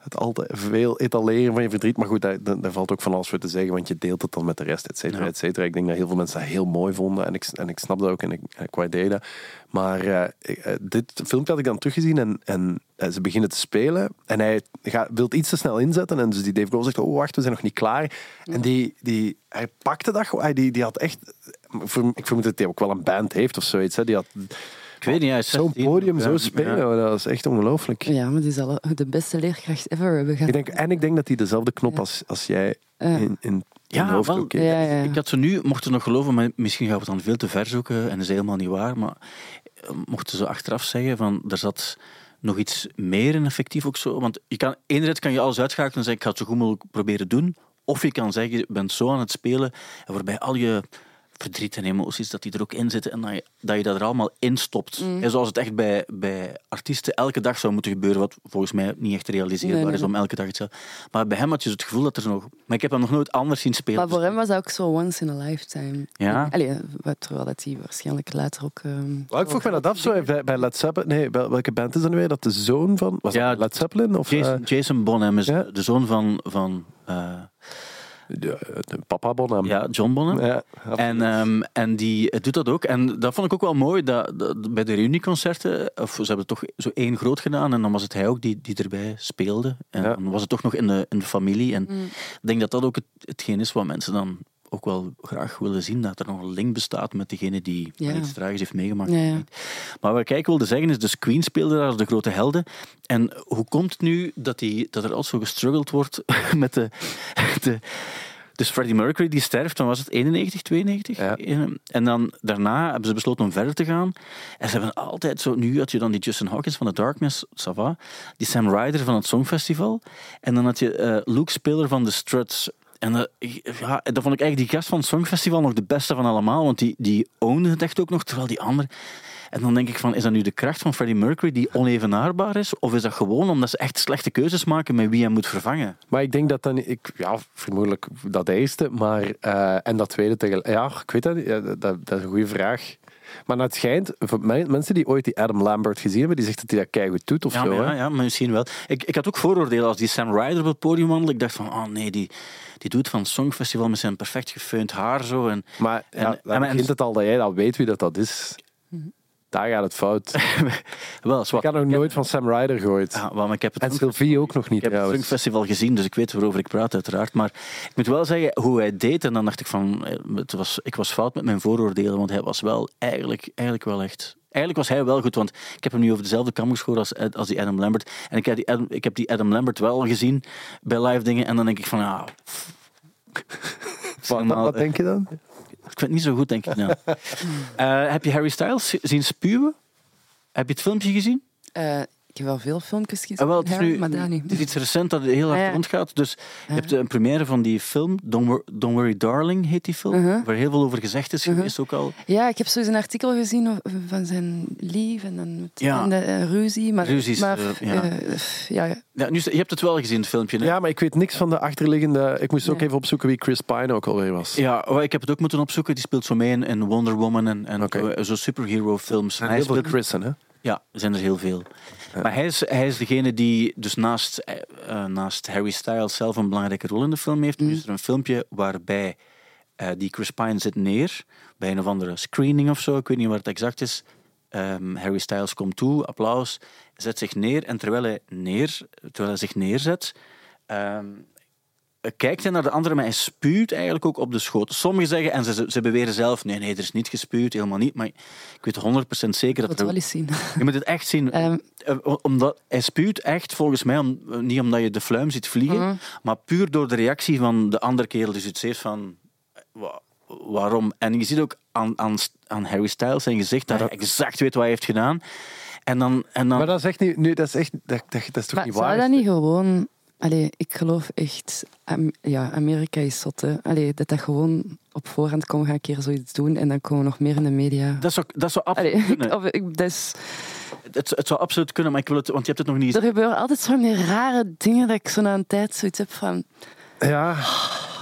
het altijd veel etaleren van je verdriet. Maar goed, daar, valt ook van alles voor te zeggen. Want je deelt het dan met de rest, et cetera, Ja. et cetera. Ik denk dat heel veel mensen dat heel mooi vonden. En ik, en ik snap dat ook en ik, ik waardeer dat. Maar eh, eh, dit filmpje had ik dan teruggezien en, en eh, ze beginnen te spelen. En hij gaat, wil iets te snel inzetten. En dus die Dave Grohl zegt, oh wacht, we zijn nog niet klaar. En die, die, hij pakte dat gewoon. Hij- Die, die had echt... Ik vermoed dat hij ook wel een band heeft of zoiets. Hè. Die had Ik weet niet, hij is Zo'n 16. podium Ja, zo ja. spelen, dat is echt ongelooflijk. Ja, maar die zal de beste leerkracht ever hebben gehad. Ik denk, en ik denk dat hij dezelfde knop Ja. als, als jij in, in, in Ja, hoofd wel. ook ja, heeft. ja, ja. Ik had ze nu, mochten nog geloven, maar misschien gaan we het dan veel te ver zoeken en dat is helemaal niet waar, maar eh, mochten ze achteraf zeggen van er zat nog iets meer in effectief ook zo. Want je kan, enerzijds kan je alles uitschakelen en zeggen ik ga het zo goed mogelijk proberen doen. Of je kan zeggen je bent zo aan het spelen en waarbij al je verdriet en emoties dat die er ook in zitten en dat je dat, je dat er allemaal in stopt. Mm. En zoals het echt bij, bij artiesten elke dag zou moeten gebeuren, wat volgens mij niet echt realiseerbaar Nee, nee, is om elke dag hetzelfde. Maar bij hem had je het gevoel dat er nog... Maar ik heb hem nog nooit anders zien spelen. Maar voor hem was dat ook zo once in a lifetime. Ja. Allee, wat, terwijl dat hij waarschijnlijk later ook... ehm, Maar ik vroeg me dat af, zo, bij, bij Led Zeppelin. Nee, wel- welke band is dat nu weer? Dat de zoon van. Was Ja, dat Led Zeppelin? Of, Jason, eh, Jason Bonham is ja. de zoon van, van eh, de, de papa Bonham. ja, John Bonham. Ja, En, ehm, en die eh, doet dat ook. En dat vond ik ook wel mooi, dat, dat bij de reunieconcerten, of ze hebben toch zo één groot gedaan, en dan was het hij ook die, die erbij speelde. En Ja. dan was het toch nog in de, in de familie. En Mm. ik denk dat dat ook het, hetgeen is wat mensen dan ook wel graag willen zien, dat er nog een link bestaat met degene die Ja. iets tragisch heeft meegemaakt. Ja, ja. Maar wat ik eigenlijk wilde zeggen is, dus Queen speelde daar als de grote helden. En hoe komt het nu dat, die, dat er al zo gestruggeld wordt met de... de dus Freddie Mercury die sterft, dan was het 91, 92. Ja. En dan daarna hebben ze besloten om verder te gaan. En ze hebben altijd zo... Nu had je dan die Justin Hawkins van The Darkness, ça va. Die Sam Ryder van het Songfestival. En dan had je eh, Luke Spiller van The Struts. En dat, ja, dat vond ik eigenlijk die gast van het Songfestival nog de beste van allemaal. Want die, die het echt ook nog, terwijl die andere... En dan denk ik van, is dat nu de kracht van Freddie Mercury die onevenaarbaar is? Of is dat gewoon omdat ze echt slechte keuzes maken met wie hij moet vervangen? Maar ik denk dat dan... Ik, ja, vermoedelijk dat eerste, maar... eh, en dat tweede tegelijk... Ja, ik weet dat dat, dat is een goede vraag. Maar nou, het schijnt, mensen die ooit die Adam Lambert gezien hebben, die zegt dat hij dat keigoed doet of Ja, zo. maar ja, ja, maar misschien wel. Ik, ik had ook vooroordelen als die Sam Ryder op het podium wandelde. Ik dacht van, oh nee, die, die doet van het Songfestival met zijn perfect gefeund haar zo. En, Maar ja, En- dan en- begint het al dat jij dat weet wie dat, dat is. Daar gaat het fout. wel, Ik had nog nooit van Sam Ryder gehoord. Ja, wel, maar ik heb het En Sylvie ook nog niet Ik heb het. Funkfestival gezien, dus ik weet waarover ik praat, uiteraard. Maar ik moet wel zeggen, hoe hij deed, en dan dacht ik van... eh, Het was, ik was fout met mijn vooroordelen, want hij was wel eigenlijk, eigenlijk wel echt... Eigenlijk was hij wel goed, want ik heb hem nu over dezelfde kam geschoren als, als die Adam Lambert. En ik heb, die Adam, ik heb die Adam Lambert wel gezien bij live dingen, en dan denk ik van. Wat, Helemaal- wat denk je dan? Ik vind het niet zo goed, denk ik. Nou. Eh, heb je Harry Styles zien spuwen? Heb je het filmpje gezien? Heb wel veel filmpjes gezien, Ah, wel, het, is nu, maar daar niet. het is iets recent dat heel hard Ah, ja. rondgaat. Dus je Ja. hebt een première van die film, Don't, Wor- Don't Worry Darling heet die film, Uh-huh. waar heel veel over gezegd is geweest ook al. Ja, ik heb zo eens een artikel gezien van zijn lief en dan met Ja. en de, eh, ruzie. Maar, Ruzies, maar, eh, ja. eh, ja, ja. Ja, nu, je hebt het wel gezien, het filmpje. Hè? Ja, maar ik weet niks van de achterliggende... Ik moest ook Nee. even opzoeken wie Chris Pine ook alweer was. Ja, maar ik heb het ook moeten opzoeken. Die speelt zo mee in, in Wonder Woman en, en zo, superhero films. En Hij heel veel speelt- Chrisen, hè? Ja, er zijn er heel veel. Maar hij is, hij is degene die dus naast, eh, eh, naast Harry Styles zelf een belangrijke rol in de film heeft. Nu is er een filmpje waarbij eh, die Chris Pine zit neer bij een of andere screening of zo. Ik weet niet waar het exact is. Ehm, Harry Styles komt toe, applaus, zet zich neer en terwijl hij, neer, terwijl hij zich neerzet, ehm, kijkt hij naar de andere, maar hij spuwt eigenlijk ook op de schoot. Sommigen zeggen, en ze, ze beweren zelf, nee, nee, er is niet gespuwd, helemaal niet. Maar ik weet 100% zeker dat wil er... het wel eens zien. Je moet het echt zien. Ehm, Eh, omdat, hij spuwt echt, volgens mij, om, niet omdat je de fluim ziet vliegen, Mhm. maar puur door de reactie van de andere kerel die zoiets heeft van... wa- waarom? En je ziet ook aan, aan, aan Harry Styles zijn gezicht dat hij exact weet wat hij heeft gedaan. En dan... En dan Maar dat is echt niet... Nu, dat is echt... Dat, dat, dat is toch maar niet zou waar? dat niet gewoon... Allee, ik geloof echt... Ja, Amerika is zot, hè. Allee, dat dat gewoon op voorhand komen gaan een keer zoiets doen en dan komen we nog meer in de media. dat, zou, dat zou absoluut Allee, kunnen. ik, of, ik, dat is, Het, het zou absoluut kunnen, maar ik wil het... Want je hebt het nog niet... er gebeuren altijd zo'n rare dingen dat ik zo na een tijd zoiets heb van... Ja,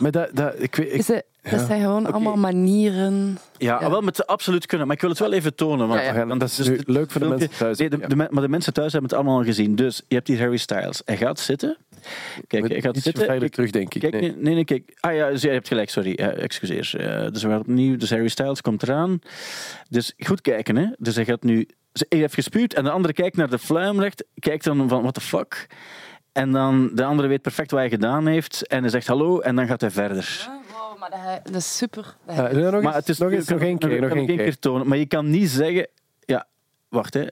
maar dat... dat ik weet... Ik, Is het, dat zijn gewoon allemaal manieren. Ja, Ja. wel, met absoluut kunnen. Maar ik wil het wel even tonen. Want, Ja, ja. want dat is dus leuk voor de filmpje- mensen thuis. Nee, de, Ja. de men- maar de mensen thuis hebben het allemaal al gezien. Dus je hebt hier Harry Styles. Hij gaat zitten. Kijk, gaat Iets zitten. terug, denk ik. Kijk, Nee. nee, kijk. Ah ja, dus je hebt gelijk, sorry. Ja, excuseer. Eh, dus we gaan opnieuw. Dus Harry Styles komt eraan. Dus goed kijken, hè. Dus hij gaat nu... ze- Hij heeft gespuwd en de andere kijkt naar de fluimrecht. Kijkt dan van, what the fuck? En dan de andere weet perfect wat hij gedaan heeft. En hij zegt hallo en dan gaat hij verder. Wow, maar dat, hij- dat is super. Dat hij- nog, Maar eens. het is nog, eens, nog één keer. Nog één keer. tonen. Maar je kan niet zeggen... Ja, wacht hè.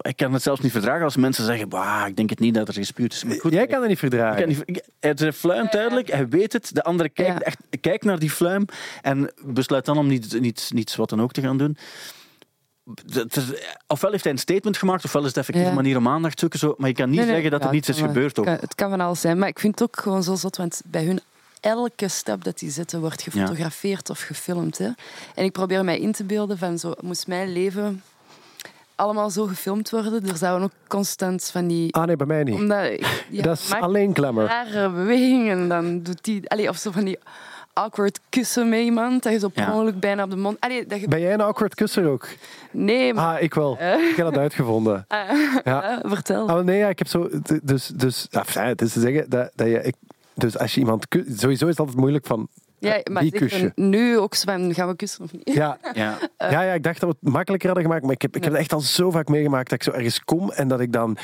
Ik kan het zelfs niet verdragen als mensen zeggen, bah, ik denk het niet dat er gespuurd is. Maar goed, Jij kan dat niet ik verdragen. kan niet, ik- het is fluim duidelijk, hij weet het. De andere kijkt, Ja. echt, kijkt naar die fluim en besluit dan om niet, niet, niets wat dan ook te gaan doen. Het is- ofwel heeft hij een statement gemaakt, ofwel is het effectief Ja. een manier om aandacht te zoeken. Zo, maar je kan niet Nee, nee, zeggen dat ja, er niets het is wel- gebeurd. Ook. kan- het kan van alles zijn. Maar ik vind het ook gewoon zo zot, want bij hun elke stap dat die zetten wordt gefotografeerd of gefilmd. Hè. En ik probeer mij in te beelden van zo, moest mijn leven allemaal zo gefilmd worden. Er zouden ook constant van die... Ah nee, bij mij niet. Omdat, ja, dat is maakt alleen glamour. rare bewegingen en dan doet die... Allee, of zo van die awkward kussen met iemand, dat je zo per Ja. ongeluk bijna op de mond... Allee, dat je, Ben jij een awkward kusser ook? nee, maar... Ah, ik wel. Ik heb dat uitgevonden. Ja. eh, vertel. Ah, nee, ja, ik heb zo... Dus, dus ja, het is te zeggen dat, dat je... Ik, dus als je iemand... Sowieso is het altijd moeilijk van... ja, maar kus je? nu ook van, gaan we kussen of niet? Ja, Ja. ja, ja, ik dacht dat we het makkelijker hadden gemaakt, maar ik heb, ik heb het echt al zo vaak meegemaakt dat ik zo ergens kom en dat ik dan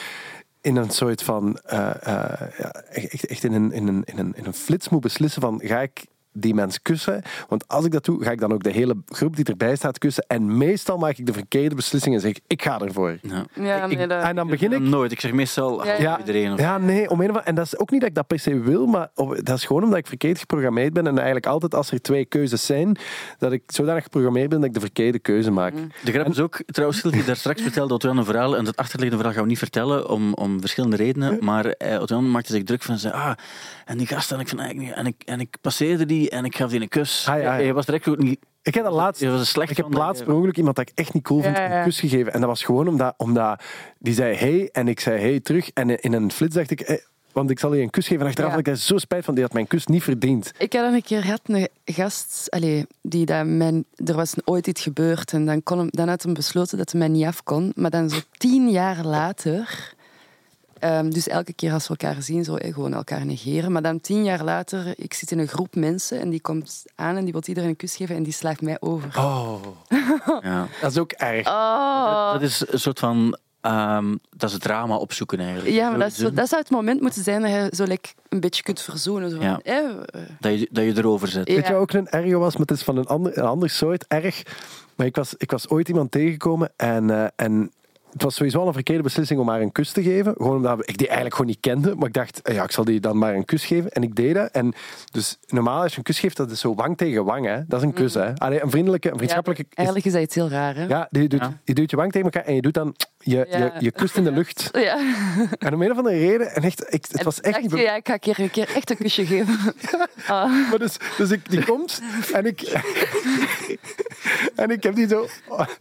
in een soort van... eh, eh, ja, echt, echt in, een, in, een, in, een, in een flits moet beslissen van, ga ik die mens kussen? Want als ik dat doe, ga ik dan ook de hele groep die erbij staat kussen. En meestal maak ik de verkeerde beslissing en zeg ik, ik ga ervoor. Ja. Ja, Ik- nee, dat... en dan begin ik... Nooit. Ik zeg meestal Ja. ja. iedereen. Of, Ja, nee, om een of andere- En dat is ook niet dat ik dat per se wil, maar op- dat is gewoon omdat ik verkeerd geprogrammeerd ben. En eigenlijk altijd als er twee keuzes zijn, dat ik zodanig geprogrammeerd ben dat ik de verkeerde keuze maak. De grap is ook, trouwens, die daar straks vertelde, Otto een verhaal, en dat achterliggende verhaal gaan we niet vertellen, om, om verschillende redenen, maar eh, maakte zich druk van, zei, ah, en die gast, en ik, van, eigenlijk niet- en, ik, en ik passeerde die, en ik gaf die een kus. Ah, ja, ja. Je was direct ook niet... Ik heb dat laatst... Je was slecht Ik heb dat laatst per ongeluk iemand dat ik echt niet cool vind Ja, ja, ja. een kus gegeven. En dat was gewoon omdat, omdat die zei hey en ik zei hey terug. En in een flits dacht ik, want ik zal je een kus geven. En achteraf Ja. had ik daar zo spijt van, die had mijn kus niet verdiend. Ik had een keer gehad, een gast, allee, die dat mijn, er was ooit iets gebeurd en dan, kon hem, dan had hij besloten dat hij mij niet af kon. Maar dan zo tien jaar later, ehm, dus elke keer als we elkaar zien, zo, eh, gewoon elkaar negeren. Maar dan tien jaar later, ik zit in een groep mensen en die komt aan en die wil iedereen een kus geven en die slaagt mij over. Oh, Ja. dat is ook erg. Oh. Dat is een soort van... ehm, dat is het drama opzoeken eigenlijk. Ja, maar dat, is dat zou het moment moeten zijn dat je zo like, een beetje kunt verzoenen. Zo Ja. eh, eh, dat, je, dat je erover zet. Ja. Weet je wat ook een ergo was? Maar het is van een ander, een ander soort erg. Maar ik was, ik was ooit iemand tegengekomen en, eh, en het was sowieso al een verkeerde beslissing om haar een kus te geven. Gewoon omdat ik die eigenlijk gewoon niet kende. Maar ik dacht, eh, ja, ik zal die dan maar een kus geven. En ik deed dat. En dus normaal als je een kus geeft, dat is zo wang tegen wang. Hè? Dat is een kus. Hè? Allee, een vriendelijke, een vriendschappelijke... ja, eigenlijk is dat iets heel raar, hè? Ja, die doet, Ja. je doet je wang tegen elkaar en je doet dan... Je, Ja. je, je kust in de lucht. Ja. En om een of andere reden... En echt, ik, het En was echt dacht je, ja, ik ga een keer, een keer echt een kusje geven. Ah. Maar dus, dus ik, die komt en ik... en ik heb die zo...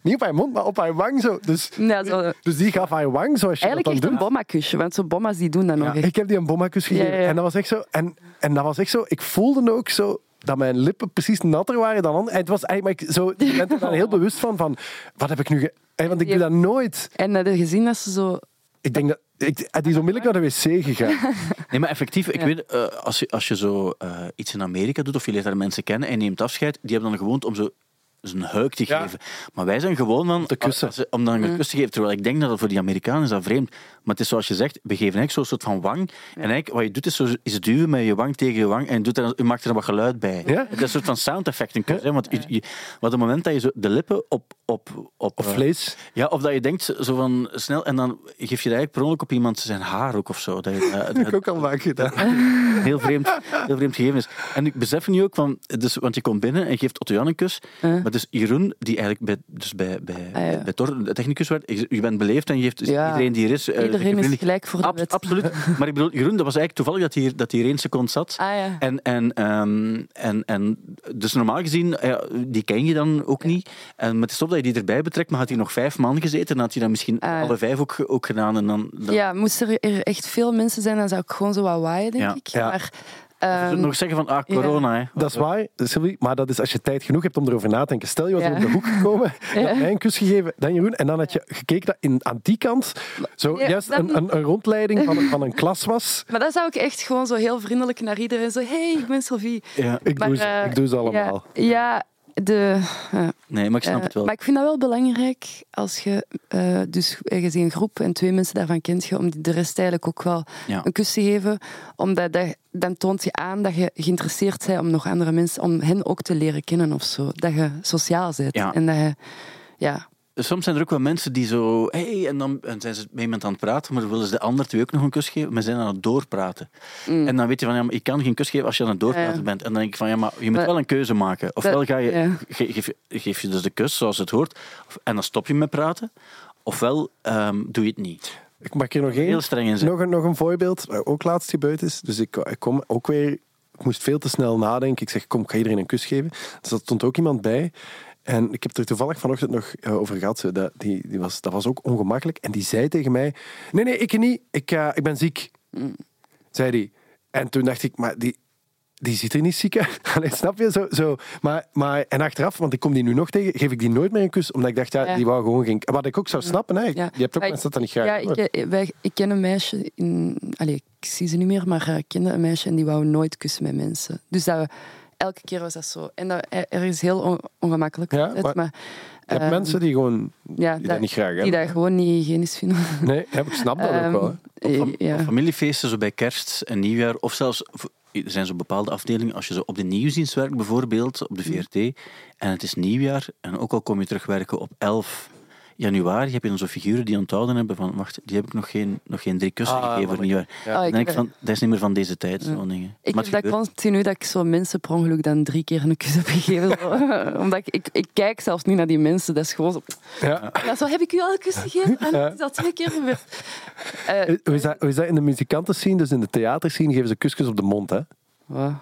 Niet op haar mond, maar op haar wang zo. Dus, Ja, zo. dus die gaf haar wang zoals je Eigenlijk dat echt dan een doet. bomma-kusje, want zo'n bomma's die doen dat nog echt. Ik heb die een bommakus gegeven. En dat was echt zo... En, en dat was echt zo... Ik voelde ook zo dat mijn lippen precies natter waren dan anderen. En het was eigenlijk maar ik zo... Je bent er dan heel bewust van, van... Wat heb ik nu... Ge... Want ik doe dat nooit. En had je gezien dat ze zo... Ik denk dat... Ik, die is onmiddellijk naar de wc gegaan. Nee, maar effectief, ik Ja. weet, eh, als, je, als je zo eh, iets in Amerika doet, of je leert daar mensen kennen en je neemt afscheid, die hebben dan gewoond om zo een huik te Ja. geven. Maar wij zijn gewoon van... te kussen. als- om dan een kus te geven. Terwijl ik denk dat dat voor die Amerikanen is dat vreemd. Maar het is zoals je zegt, we geven eigenlijk zo'n soort van wang. En eigenlijk wat je doet, is, zo, is duwen met je wang tegen je wang en je, doet er, je maakt er wat geluid bij. Ja? Dat is een soort van sound effect, een kus. Hè? Want je, je, wat op het moment dat je zo de lippen op... op, op Of eh, vlees. ja, of dat je denkt zo van snel en dan geef je eigenlijk per ongeluk op iemand zijn haar ook of zo. Dat je, eh, Dat heb ik ook al vaak gedaan. heel vreemd, heel vreemd gegeven is. En ik besef nu ook, van, dus, want je komt binnen en je geeft Otto Jan een kus. Uh. Maar dus Jeroen, die eigenlijk bij, dus bij, bij, Ah, ja. bij Tor de technicus werd, je, bent beleefd en je geeft dus Ja. iedereen die er is. eh, Iedereen is gelijk voor de Ab- wet. Absoluut. Maar ik bedoel, Jeroen, dat was eigenlijk toevallig dat hier, dat hier één seconde zat. Ah ja. En, en, ehm, en, en dus normaal gezien, ja, die ken je dan ook niet. En met de stop dat je die erbij betrekt, maar had hij nog vijf man gezeten, dan had hij dat misschien Ah, alle vijf ook, ook gedaan. En dan, dan Ja, moesten er echt veel mensen zijn, dan zou ik gewoon zo wat waaien, denk ik. Maar, We nog zeggen van, ah, corona, hè. Dat is waar, Sylvie, maar dat is als je tijd genoeg hebt om erover na te denken. Stel je was Ja. op de hoek gekomen, je mij een kus gegeven, dan Jeroen, en dan had je gekeken dat in, aan die kant zo juist dan- een, een, een rondleiding van, een- van een klas was. maar dan zou ik echt gewoon zo heel vriendelijk naar iedereen zo... hey, ik ben Sylvie. Ja. Ik, Maar, doe, ze, eh, ik doe ze allemaal. Ja, ja de... eh, Nee, maar ik snap Eh, het wel. Maar ik vind dat wel belangrijk als je, eh, dus je ziet een groep en twee mensen daarvan kent je, om de rest eigenlijk ook wel Ja. een kus te geven. Omdat dat, dan toont je aan dat je geïnteresseerd bent om nog andere mensen, om hen ook te leren kennen of zo. Dat je sociaal bent. Ja. En dat je, ja, soms zijn er ook wel mensen die zo... Hey, en dan en zijn ze met iemand aan het praten, maar dan willen ze de ander twee ook nog een kus geven. Maar ze zijn aan het doorpraten. En dan weet je van, ja, maar ik kan geen kus geven als je aan het doorpraten Mm. Ja. bent. En dan denk ik van, ja, maar je moet Maar- wel een keuze maken. Ofwel ga je, ja. ge- geef, je- geef je dus de kus zoals het hoort, of- en dan stop je met praten. Ofwel ehm, doe je het niet. Ik mag er nog één. Heel streng in zijn. Nog een, nog een voorbeeld, wat ook laatst gebeurd is. Dus ik, ik kom ook weer, ik moest veel te snel nadenken. Ik zeg, kom, ik ga iedereen een kus geven. Dus er stond ook iemand bij. En ik heb er toevallig vanochtend nog eh, over gehad. Zo, dat, die, die was, dat was ook ongemakkelijk. En die zei tegen mij: Nee, nee, ik niet. Ik, eh, ik ben ziek. Zei die. En toen dacht ik: Maar die, die ziet er niet ziek uit. Allee, snap je? Zo, zo. Maar, maar, en achteraf, want ik kom die nu nog tegen, geef ik die nooit meer een kus. Omdat ik dacht: Ja, Ja. die wou gewoon geen. Wat ik ook zou snappen. Hè. Ja. Je hebt ook mensen dat dat niet graag Ja, ik, eh, wij, ik ken een meisje, in, allee, ik zie ze niet meer, maar eh, ik kende een meisje en die wou nooit kussen met mensen. Dus dat, elke keer was dat zo. En dat, er er is heel on- ongemakkelijk. Ja, altijd, maar- maar, Je hebt ehm, mensen die gewoon ja, die dat niet graag die hebben. dat gewoon niet hygiënisch vinden. Nee, ik snap dat ook Ehm, wel. hè. eh. Familiefeesten, zo bij kerst en nieuwjaar, of zelfs, er zijn zo bepaalde afdelingen, als je zo op de nieuwsdienst werkt bijvoorbeeld, op de VRT, en het is nieuwjaar, en ook al kom je terugwerken op 11 januari, heb je dan zo figuren die onthouden hebben van, wacht, die heb ik nog geen, nog geen drie kussen Ah, gegeven. Ja. Ah, Dan denk ik van, dat is niet meer van deze tijd, Ja. zo'n dingen. ik Maar heb het dat continu dat ik zo mensen per ongeluk dan drie keer een kus heb gegeven. zo. Omdat ik, ik, ik kijk zelfs niet naar die mensen. Dat is gewoon zo. Ja. Ja, zo heb ik u al een kus gegeven. En het is al twee keer gebeurd. Eh, Hoe is, dat, hoe is dat in de muzikantenscene, dus in de theaterscene, geven ze kusjes op de mond, hè? wow.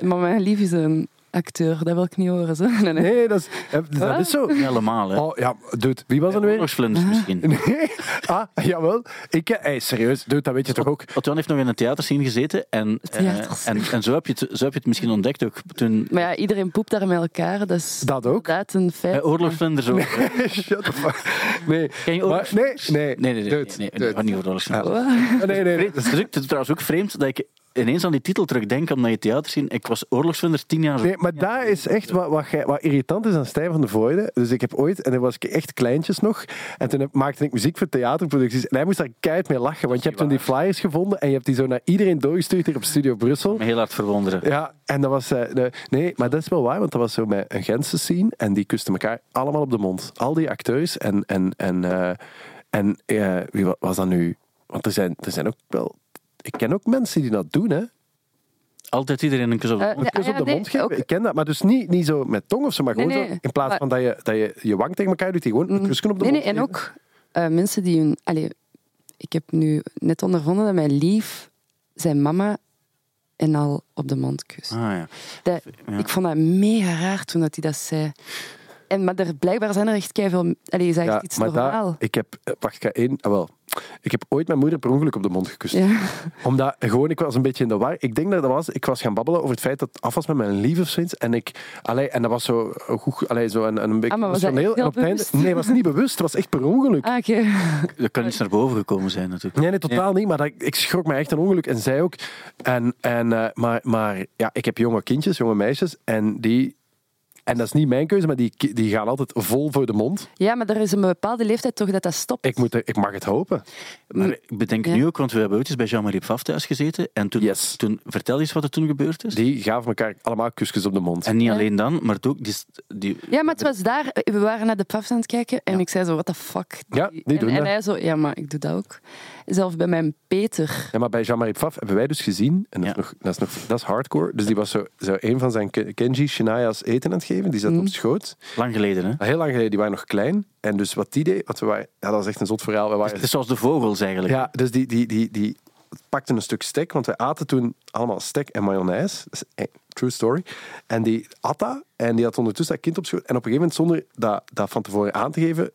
Maar mijn lief is een acteur, dat wil ik niet horen. Zo. Nee, nee. Nee, dat is, eh, dus dat is zo. Niet helemaal, hè. Oh, ja, dude, wie was er nu weer? Oorlogsvlinders misschien. Nee. Ah, jawel. Ik, eh, hey, serieus, dude, dat weet je toch ook? Otto heeft nog in een theaterscene gezeten en, eh, Theaterscene. en, en zo, heb je het, zo heb je het misschien ontdekt ook. Toen, Maar ja, iedereen poept daar met elkaar. Dat is Dat ook? inderdaad een feit. bij oorlogsvlinders ook. hè. Shut the fuck. Nee. Ken je Maar, oorlogsvlinders? nee, nee, Nee, nee, nee. dude, nee, nee, dude. nee, niet over oorlogsvlinders. Ah, nee, nee, nee. Het is ook- het is trouwens ook vreemd dat ik ineens aan die titel terugdenk, omdat je theater zien. Ik was oorlogsvlinder tien jaar Nee, maar daar is echt wat, wat, wat irritant is aan Stijn van de Voorde. Dus ik heb ooit, en dan was ik echt kleintjes nog, en toen maakte ik muziek voor theaterproducties. En hij moest daar keihard mee lachen, want je hebt toen die flyers gevonden en je hebt die zo naar iedereen doorgestuurd hier op Studio Brussel. me heel hard verwonderen. Ja, en dat was... eh, nee, maar dat is wel waar, want dat was zo met een Gentse scene en die kusten elkaar allemaal op de mond. Al die acteurs en... En, en, eh, en eh, wie wa- was dat nu? Want er zijn, er zijn ook wel... Ik ken ook mensen die dat doen, hè. Altijd iedereen een kus op de kus op de nee, mond geven. ook- Ik ken dat, maar dus niet, niet zo met tong of zo, maar gewoon nee, zo. In plaats maar- van dat je, dat je je wang tegen elkaar doet, die gewoon een kusje op de mond nee, en geven. ook eh, mensen die hun... Allee, ik heb nu net ondervonden dat mijn lief zijn mama en al op de mond kust. Ah, ja. Dat, Ja. Ik vond dat mega raar toen dat hij dat zei. En, maar er, blijkbaar zijn er echt keiveel... Allee, is dat echt Ja, iets maar normaal? dat, ik heb, eh, wacht, ik ga één, ah, wel. Ik heb ooit mijn moeder per ongeluk op de mond gekust. Ja. Omdat, gewoon, ik was een beetje in de war. Ik denk dat dat was, ik was gaan babbelen over het feit dat het af was met mijn lief of zoiets. En ik, allee, en dat was zo, goed, allee, zo een, een beetje Ah, dat emotioneel. En op het einde, nee, het was niet bewust, het was echt per ongeluk. Ah, oké. Er kan iets naar boven gekomen zijn natuurlijk. Nee, nee, totaal niet. Maar dat, ik schrok me echt een ongeluk. En zij ook. En, en, eh, maar, maar ja, ik heb jonge kindjes, jonge meisjes. En die... En dat is niet mijn keuze, maar die, die gaan altijd vol voor de mond. Ja, maar er is een bepaalde leeftijd toch dat dat stopt. Ik, moet, er- ik mag het hopen. Maar ik bedenk Ja. nu ook, want we hebben ooit eens bij Jean-Marie Pfaff thuis gezeten. En toen, Yes. toen vertel eens wat er toen gebeurd is. Die gaven elkaar allemaal kusjes op de mond. En niet Ja. alleen dan, maar ook die, die, Ja, maar het was daar. We waren naar de paf aan het kijken en ik zei zo, what the fuck. Ja, die en, doen en dat. hij zo, ja, maar ik doe dat ook. Zelfs bij mijn Peter. Ja, maar bij Jean-Marie Pfaff hebben wij dus gezien, en dat, Ja. is, nog, dat, is, nog, dat is hardcore, dus die was zo, zo een van zijn Ke- Kenji Shania's eten aan het geven, die zat Mhm. op schoot. lang geleden. Hè? Heel lang geleden, die waren nog klein. En dus wat die deed, want we waren, ja, dat was echt een zot verhaal. We waren, Het is zoals de vogels eigenlijk. ja, dus die, die, die, die pakte een stuk stek, want wij aten toen allemaal stek en mayonaise. Dat is true story. En die at dat, en die had ondertussen dat kind op schoot. En op een gegeven moment, zonder dat, dat van tevoren aan te geven,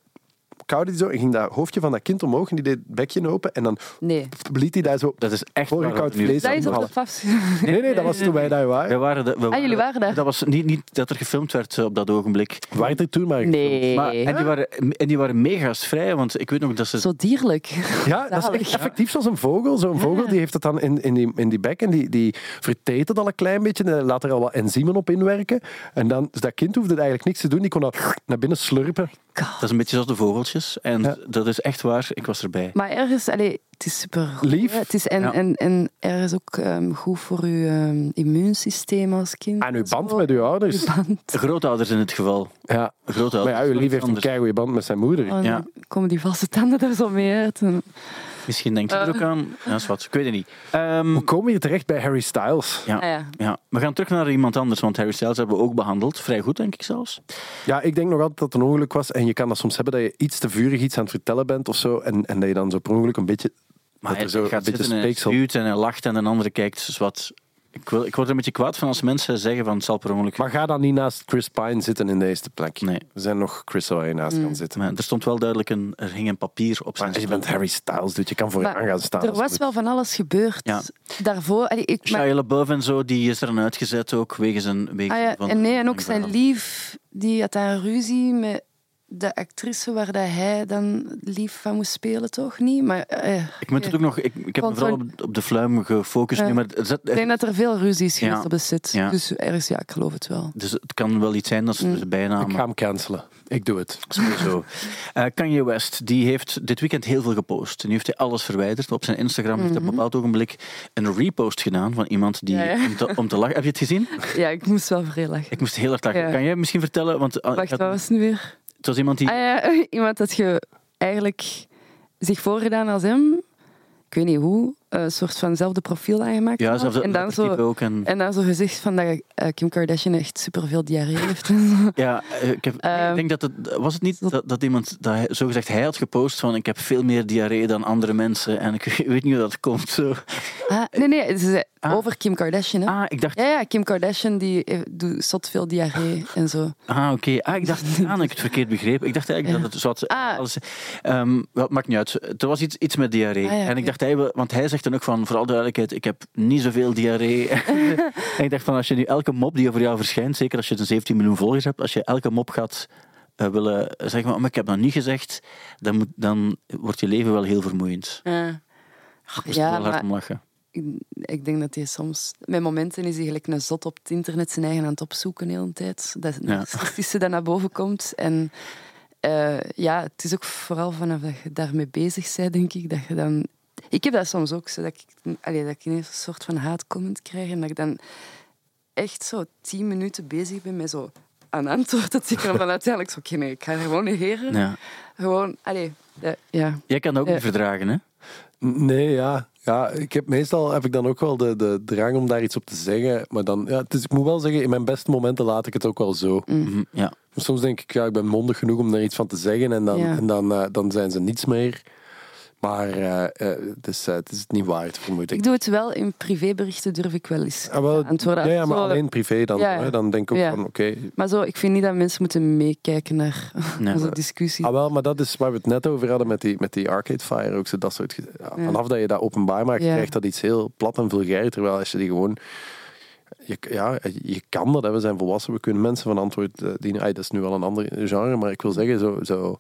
kauwde hij zo en ging dat hoofdje van dat kind omhoog en die deed het bekje open. En dan Nee. liet hij daar zo Dat is echt voorgekoud vlees Dat is op de paf. Nee, nee, dat was toen wij daar We waren. waren de, we Ah, jullie waren daar? Dat was niet, niet dat er gefilmd werd eh, op dat ogenblik. Waren er toen maar. Nee. Maar, en, die waren, en die waren mega vrij, want ik weet nog dat ze... Zo dierlijk. Ja, dat is echt effectief zoals een vogel. Zo'n vogel die heeft het dan in, in, die, in die bek en die, die verteet het al een klein beetje en laat er al wat enzymen op inwerken. En dan, dus dat kind hoefde eigenlijk niks te doen, die kon dat naar binnen slurpen. Dat is een beetje zoals de vogeltjes. En Ja. dat is echt waar. Ik was erbij. Maar ergens, allee, het is super goed, Lief. hè. Het is en, Ja. en, en ergens ook ehm, goed voor uw ehm, immuunsysteem als kind. En uw band Zo. met uw ouders. Uw band. Grootouders in het geval. Ja. Grootouders. Maar ja, uw lief heeft een keigoede band met zijn moeder. Oh, Ja. komen die vaste tanden er zo mee uit. En- Misschien denkt je er ook Eh. aan. Ja, is wat. Ik weet het niet. Ehm, Hoe kom je terecht bij Harry Styles? ja. Ah, ja. Ja, we gaan terug naar iemand anders, want Harry Styles hebben we ook behandeld. Vrij goed, denk ik zelfs. Ja, ik denk nog altijd dat het een ongeluk was. En je kan dat soms hebben dat je iets te vurig iets aan het vertellen bent of zo. En, en dat je dan zo per ongeluk een beetje... Maar dat hij er een gaat beetje zitten en hij spuwt en hij lacht en een andere kijkt. Dus wat... ik, wil, ik word er een beetje kwaad van als mensen zeggen van het zal per ongeluk... Maar ga dan niet naast Chris Pine zitten in de eerste plek. Nee. Er zijn nog Chris waar je naast kan zitten. Maar er stond wel duidelijk een... Er hing een papier op zijn Maar je bent Harry Styles, dus je kan voor je Maar aan gaan staan. Er was wel van alles gebeurd. Ja. Daarvoor, allee, ik, maar- Shia LaBeouf en zo, die is er dan uitgezet ook, wegens een... Wegens ah, ja, van- en nee, en ook zijn lief, die had daar ruzie met de actrice waar dat hij dan lief van moest spelen, toch niet? Maar eh, Ik, moet het ook nog, ik, ik heb me vooral op, op de fluim gefocust nu, maar er zat- ik denk dat er veel ruzie is geweest Ja. op de set. Ja. Dus ergens, ja, ik geloof het wel. dus het kan wel iets zijn dat ze Mm. ze bijna... Ik ga hem cancelen. Ik doe het. Sowieso. Eh, Kanye West die heeft dit weekend heel veel gepost. Nu heeft hij alles verwijderd. Op zijn Instagram heeft hij op een bepaald ogenblik een repost gedaan van iemand die Mhm. Ja, ja. Om, te, om te lachen. Heb je het gezien? Ja, ik moest wel vrij lachen. Ik moest heel hard lachen. Ja. Kan jij misschien vertellen? Want eh, Wacht, had- wat was het nu weer? Het iemand die. Ah iemand dat je eigenlijk zich voorgedaan als hem, ik weet niet hoe, een soort van zelfde profiel aangemaakt ja, zelfs en, dan zo, ook. En, en dan zo gezegd van dat eh, Kim Kardashian echt superveel diarree heeft. Ja, eh, ik, heb, Ehm, ik denk dat het was het niet dat, dat iemand dat hij, zo gezegd hij had gepost van ik heb veel meer diarree dan andere mensen en ik weet niet hoe dat komt. Zo. Ah, nee, nee, Ah. over Kim Kardashian. Hè? Ah, ik dacht. Ja, ja, Kim Kardashian die eh, doet zot veel diarree en zo. Ah, oké. Ah, ik dacht ah, dat ik het verkeerd begreep. Ik dacht eigenlijk dat het zo had, Ah. alles. Ehm, het maakt niet uit. Er was iets, iets met diarree. Ah, en ik dacht, hij, want hij zegt dan ook van, vooral duidelijkheid, ik heb niet zoveel diarree. en ik dacht van, als je nu elke mop die over jou verschijnt, zeker als je een 17 miljoen volgers hebt, als je elke mop gaat eh, willen zeggen, maar, maar ik heb dat niet gezegd, dan, moet, dan wordt je leven wel heel vermoeiend. Moest Ja, wel hard maar- om lachen. Ik, ik denk dat hij soms... Met momenten is hij gelijk een zot op het internet zijn eigen aan het opzoeken de hele tijd. Dat Ja. narcistische dat naar boven komt. En eh, ja, het is ook vooral vanaf dat je daarmee bezig bent, denk ik, dat je dan... Ik heb dat soms ook, zo, dat, ik, allee, dat ik ineens een soort van haatcomment krijg en dat ik dan echt zo tien minuten bezig ben met zo aan antwoord tikken. En dan uiteindelijk zo, oké, nee, ik ga gewoon negeren. Ja. Gewoon, allee, dat- ja. Jij kan dat ook Ja. niet verdragen, hè? Nee, ja. ja ik heb, meestal heb ik dan ook wel de, de drang om daar iets op te zeggen. Maar dan, ja, het is, ik moet wel zeggen, in mijn beste momenten laat ik het ook wel zo. Mhm, Ja. Soms denk ik, ja, ik ben mondig genoeg om daar iets van te zeggen. En dan, Ja. en dan, eh, dan zijn ze niets meer. Maar eh, eh, het, is, eh, het is het niet waard, vermoed ik. Ik doe het wel in privéberichten, durf ik wel eens Ah, wel, antwoorden. ja, ja, maar Zo- alleen privé dan. Ja, ja. Hè, dan denk ik ook Ja. van, oké. Maar zo, ik vind niet dat mensen moeten meekijken naar Nee. onze discussie. Ah, wel, maar dat is waar we het net over hadden met die, met die Arcade Fire. Ook zo dat soort, Ja. Vanaf dat je dat openbaar maakt, Ja. krijgt dat iets heel plat en vulgair. Terwijl als je die gewoon... Je, ja, je kan dat, hè. we zijn volwassen, we kunnen mensen van antwoord dienen. Ah, dat is nu wel een ander genre, maar ik wil zeggen, zo, zo,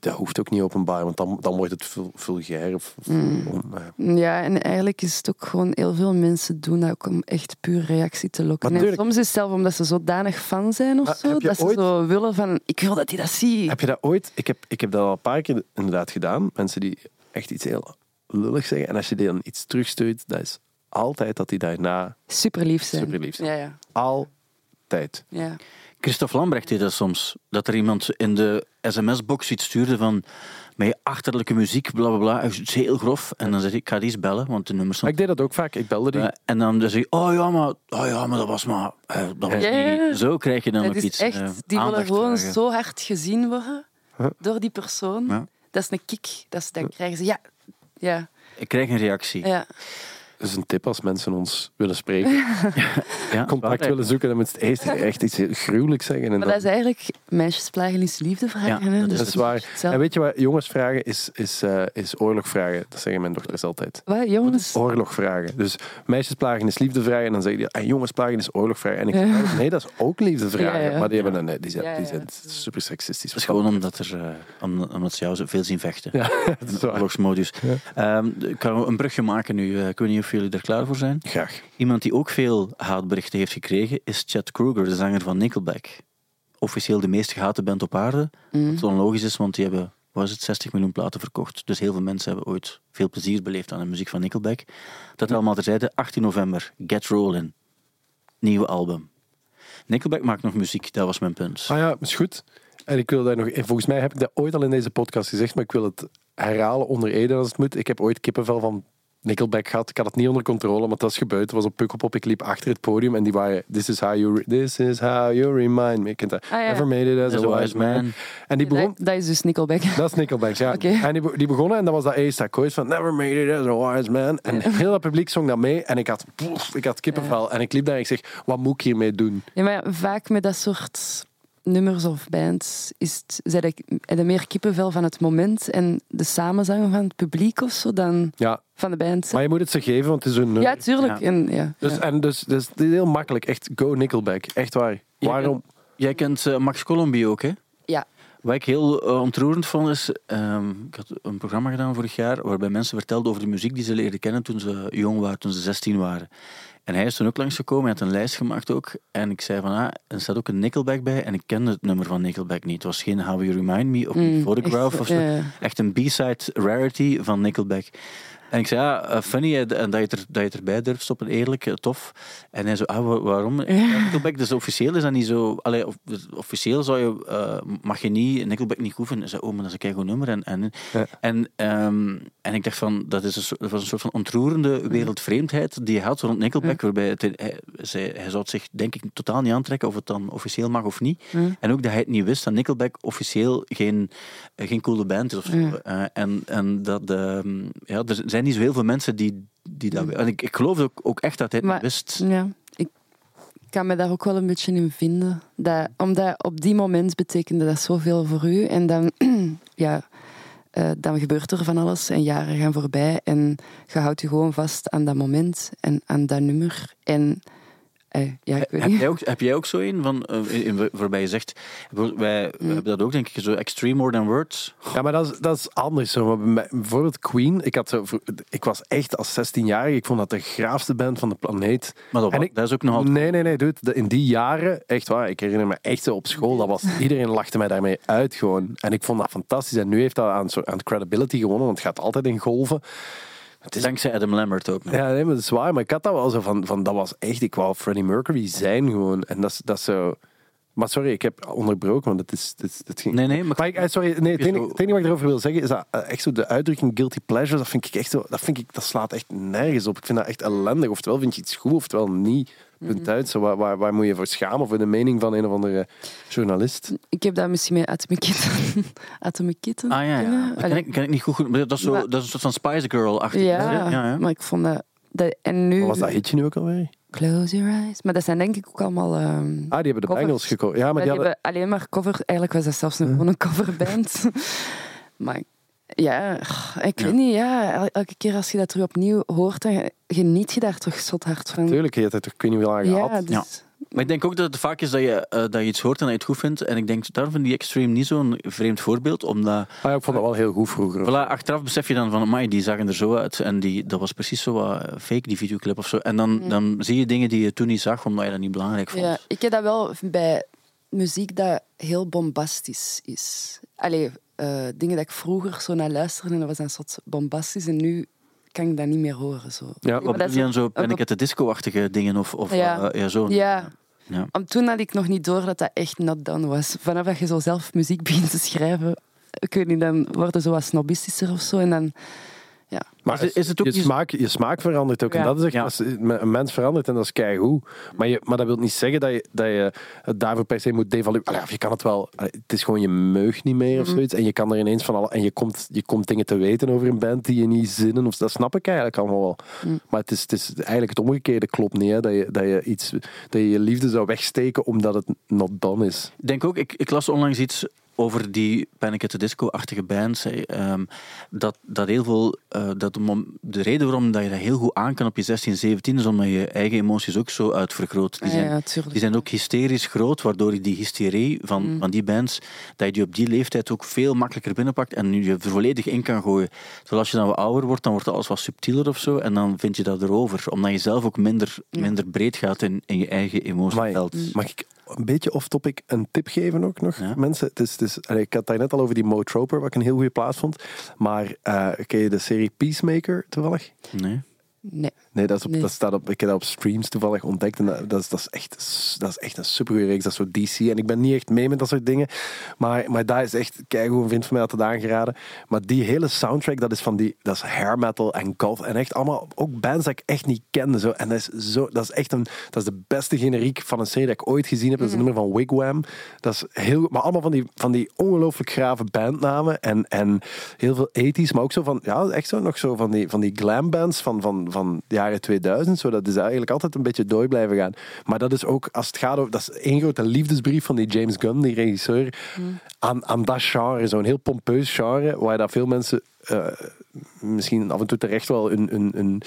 dat hoeft ook niet openbaar, want dan, dan wordt het vul- vulgair. Of, Mm. on- eh. Ja, en eigenlijk is het ook gewoon heel veel mensen doen dat ook om echt puur reactie te lokken. Maar En soms is het zelf omdat ze zodanig fan zijn of Maar zo, dat ze zo willen van, ik wil dat hij dat ziet. Heb je dat ooit... Ik heb, ik heb dat al een paar keer inderdaad gedaan. Mensen die echt iets heel lullig zeggen. En als je die dan iets terugstuurt, dat is altijd dat die daarna... Super lief zijn. Superlief zijn. Ja, ja. Altijd. ja. Christophe Lambrecht deed dat soms. Dat er iemand in de sms-box iets stuurde van met je achterlijke muziek, bla bla bla. Het is heel grof. En dan zei ik, ik ga die eens bellen, want de nummers ik deed dat ook vaak. Ik belde die. Eh, en dan zei ik, oh ja, maar, oh ja, maar dat was maar... eh, dat was Ja, ja, ja. niet. Zo krijg je dan Het ook is iets echt, eh, die willen gewoon vragen. zo hard gezien worden Huh? door die persoon. Ja. Dat is een kick. Dat is, dan krijgen ze, ja, ja, Ik krijg een reactie. ja. Dat is een tip als mensen ons willen spreken. Ja, Contact willen zoeken. Dan moet het eerst echt iets heel gruwelijks zeggen. En Maar dan, dat is eigenlijk meisjesplagen is liefde vragen. Ja, dat Dus dat is waar. En weet je wat jongens vragen is, is, eh, is oorlog vragen. Dat zeggen mijn dochters altijd. Wat, jongens? Oorlog vragen. Dus meisjesplagen is liefde vragen. En dan zeggen die, ah, jongensplagen is oorlog vragen. En ik zeg, Ja. nee, dat is ook liefde vragen. Ja, ja. Maar die, hebben een, nee, die, zijn, die zijn super seksistisch. Dat is gewoon omdat, er, eh, om- omdat ze jou zo veel zien vechten. Ja, dat is waar. Oorlogsmodus. Ehm, ik kan een brugje maken nu. Eh, ik weet niet of jullie er klaar voor zijn. Graag. Iemand die ook veel haatberichten heeft gekregen is Chad Kroeger, de zanger van Nickelback. officieel de meest gehate band op aarde. Mm. Wat onlogisch is, want die hebben, wat is het, 60 miljoen platen verkocht. Dus heel veel mensen hebben ooit veel plezier beleefd aan de muziek van Nickelback. Dat allemaal terzijde. 18 november, Get Rollin. Nieuwe album. Nickelback maakt nog muziek, dat was mijn punt. Ah ja, is goed. En ik wil daar nog... en Volgens mij heb ik dat ooit al in deze podcast gezegd, maar ik wil het herhalen onder Ede als het moet. Ik heb ooit kippenvel van Nickelback gehad. Ik had het niet onder controle, maar het was gebeurd. Het was op Pukkelpop. Ik liep achter het podium en die waren... This is how you, re- this is how you remind me. Ik ken dat. Ah, ja. Never made it as, As a wise man. En die begon... Dat, dat is dus Nickelback. Dat is Nickelback, ja. Oké. En die, be- die begonnen en dat was dat eerste akkoord van Never made it as a wise man. En heel dat publiek zong dat mee en ik had, poef, ik had kippenvel. En ik liep daar en ik zeg, wat moet ik hiermee doen? Ja, maar vaak met dat soort nummers of bands is het, zijn je meer kippenvel van het moment en de samenzang van het publiek of zo dan Ja, van de band. maar je moet het ze geven, want het is een... Ja, tuurlijk. Ja. En, ja, Dus, ja. En dus, dus het is heel makkelijk. Echt, go Nickelback. Echt waar. Ja, Waarom? Jij kent eh, Max Colombi ook, hè? Ja. Wat ik heel eh, ontroerend vond is, ehm, ik had een programma gedaan vorig jaar waarbij mensen vertelden over de muziek die ze leerden kennen toen ze jong waren, toen ze 16 waren. En hij is toen ook langsgekomen, hij had een lijst gemaakt ook. En ik zei van, ah, er staat ook een Nickelback bij. En ik kende het nummer van Nickelback niet. Het was geen How You Remind Me of Mm, Photograph echt, of zo. ja. Echt een B-side rarity van Nickelback. En ik zei, ja, eh, funny dat je, er, dat je het erbij durft stoppen, eerlijk, eh, tof. En hij zo, ah, wa- waarom? Ja, Nickelback, dus officieel is dat niet zo... Allee, of- dus officieel zou je, eh, mag je niet, Nickelback niet oefenen. Hij zei, oh, maar dat is een keigoed nummer. En, en, Ja. en, ehm, en ik dacht van, dat, is een, soort- dat was een soort van ontroerende wereldvreemdheid die hij had rond Nickelback, waarbij het, hij, zei, hij zou het zich denk ik totaal niet aantrekken of het dan officieel mag of niet. En ook dat hij het niet wist dat Nickelback officieel geen, geen coole band is of zo. En, en dat, ehm, ja, er zijn niet zo heel veel mensen die, die dat En ik, ik geloof ook, ook echt dat hij het Maar- wist. Ja, ik kan me daar ook wel een beetje in vinden. Dat, omdat op die moment betekende dat zoveel voor u. En dan, ja, eh, dan gebeurt er van alles en jaren gaan voorbij. En je houdt je gewoon vast aan dat moment en aan dat nummer. En eh, ja, ik weet Heb niet. jij, ook, heb jij ook zo een van, eh, in, in- waarbij je zegt, wij Mm. hebben dat ook denk ik, zo extreme more than words. Ja, maar dat is, dat is anders. Zo. Bijvoorbeeld Queen. Ik, had zo, ik was echt als 16-jarige. Ik vond dat de graafste band van de planeet. Maar dat, En ik- dat is ook nog altijd... Nee, nee, nee. Dude, De- in die jaren, echt waar. Ik herinner me echt zo op school. Dat was, iedereen lachte mij daarmee uit gewoon. En ik vond dat fantastisch. En nu heeft dat aan, soort- aan credibility gewonnen. Want het gaat altijd in golven. Het is Dankzij Adam Lambert ook nog. Ja, nee, maar dat is waar. Maar ik had dat wel zo van, van dat was echt, ik wou Freddie Mercury zijn gewoon. En dat is, dat is zo... Maar sorry, ik heb onderbroken, want het is... Het, het ging... Nee, nee, maar... Maar ik, eh, sorry, nee, enige, het enige wat ik erover wil zeggen is dat eh, echt zo de uitdrukking guilty pleasure, dat vind ik echt zo, dat vind ik, dat slaat echt nergens op. Ik vind dat echt ellendig. Oftewel vind je iets goed, oftewel niet. Punt uit. Zo, waar, waar, waar moet je voor schamen? Voor de mening van een of andere journalist? Ik heb dat misschien met Atomic Kitten. Atomic Kitten. Ah ja, ja. kennen? Dat ken ik, ken ik niet goed. goed maar dat, is zo, Maar- dat is een soort van Spice Girl-achtig. Ja, ja, ja. maar ik vond dat... dat en nu... Wat was dat hitje nu ook alweer? Close your eyes. Maar dat zijn denk ik ook allemaal... ehm, Ah, die hebben de. Bengals gekozen. Ja, maar die die hadden... hebben alleen maar cover. Eigenlijk was dat zelfs een, gewoon een coverband. maar ja, ik Ja. weet niet. Ja, el- elke keer als je dat terug opnieuw hoort, dan geniet je daar toch zot hard van. Tuurlijk, je hebt het toch ik weet niet hoe lang gehad. Ja, dus, Ja. Maar ik denk ook dat het vaak is dat je, eh, dat je iets hoort en dat je het goed vindt. En ik denk, daarom vind ik die Extreme niet zo'n vreemd voorbeeld. Omdat, Ah, ja, ik vond dat wel heel goed vroeger. voilà, achteraf besef je dan van, amai, die zagen er zo uit. En die, dat was precies zo wat fake, die videoclip of zo. En dan, Mm. dan zie je dingen die je toen niet zag, omdat je dat niet belangrijk vond. ja, ik heb dat wel bij muziek dat heel bombastisch is. Allee, eh, dingen dat ik vroeger zo naar luisterde en dat was dan soort bombastisch. En nu kan ik dat niet meer horen. Zo. Ja, Wat maar bedoel je dan zo Panic at the Disco-achtige dingen? Of, of Ja. eh, ja, zo. Ja, Ja. Om toen had ik nog niet door dat dat echt not done was. Vanaf dat je zo zelf muziek begint te schrijven, ik weet niet, dan worden ze wat snobistischer of zo. En dan, ja. Maar Is- is het ook je, smaak, je smaak verandert ook. En dat is echt, Ja. als een mens verandert en dat is keigoed. Maar, je, maar dat wil niet zeggen dat je, dat je het daarvoor per se moet devalueren. Je kan het wel. Het is gewoon je meug niet meer of Mhm. zoiets. En je kan er ineens van alle. En je komt, je komt dingen te weten over een band die je niet zinnen. Of, dat snap ik eigenlijk allemaal wel. Mhm. Maar het is, het is eigenlijk het omgekeerde klopt niet. Hè? Dat, je, dat, je iets, dat je je liefde zou wegsteken omdat het not done is. Ik denk ook, ik, ik las onlangs iets over die Panic at the Disco-achtige bands. ehm, dat, dat heel veel, eh, dat de, mom- de reden waarom dat je dat heel goed aan kan op je 16, 17 is omdat je eigen emoties ook zo uitvergroot. Die Ah, zijn, ja, die zijn ook hysterisch groot, waardoor je die hysterie van, Mm. van die bands, dat je die op die leeftijd ook veel makkelijker binnenpakt en je er volledig in kan gooien. Terwijl als je dan wat ouder wordt, dan wordt alles wat subtieler of zo en dan vind je dat erover. Omdat je zelf ook minder, minder breed gaat in, in je eigen emotieveld. mag ik een beetje off-topic een tip geven ook nog, Ja. mensen. Het is, het is, ik had het daar net al over die Mo Troper, wat ik een heel goede plaats vond. Maar eh ken je de serie Peacemaker toevallig? Nee. Nee. Nee, dat, is op, Nee. dat staat op, ik heb dat op streams toevallig ontdekt. En dat, dat, is, dat, is echt, dat is echt een supergoeie reeks. Dat is zo DC. En ik ben niet echt mee met dat soort dingen. Maar, maar dat is echt... Kijk, hoe een vriend van mij had het aangeraden. Maar die hele soundtrack, dat is van die... Dat is hair metal en goth. En echt allemaal... Ook bands dat ik echt niet kende. Zo. En dat is, zo, dat is echt een... Dat is de beste generiek van een serie dat ik ooit gezien heb. Dat is een nummer van Wigwam. Dat is heel... Maar allemaal van die, van die ongelooflijk grave bandnamen. En, en heel veel ethisch. Maar ook zo van... Ja, echt zo nog zo van die, van die glam bands van, van, van de jaren 2000. Zo, dat is eigenlijk altijd een beetje door blijven gaan. Maar dat is ook, als het gaat over... Dat is één grote liefdesbrief van die James Gunn, die regisseur, aan, aan dat genre. Zo'n heel pompeus genre, waar dat veel mensen... eh, misschien af en toe terecht wel een, een, een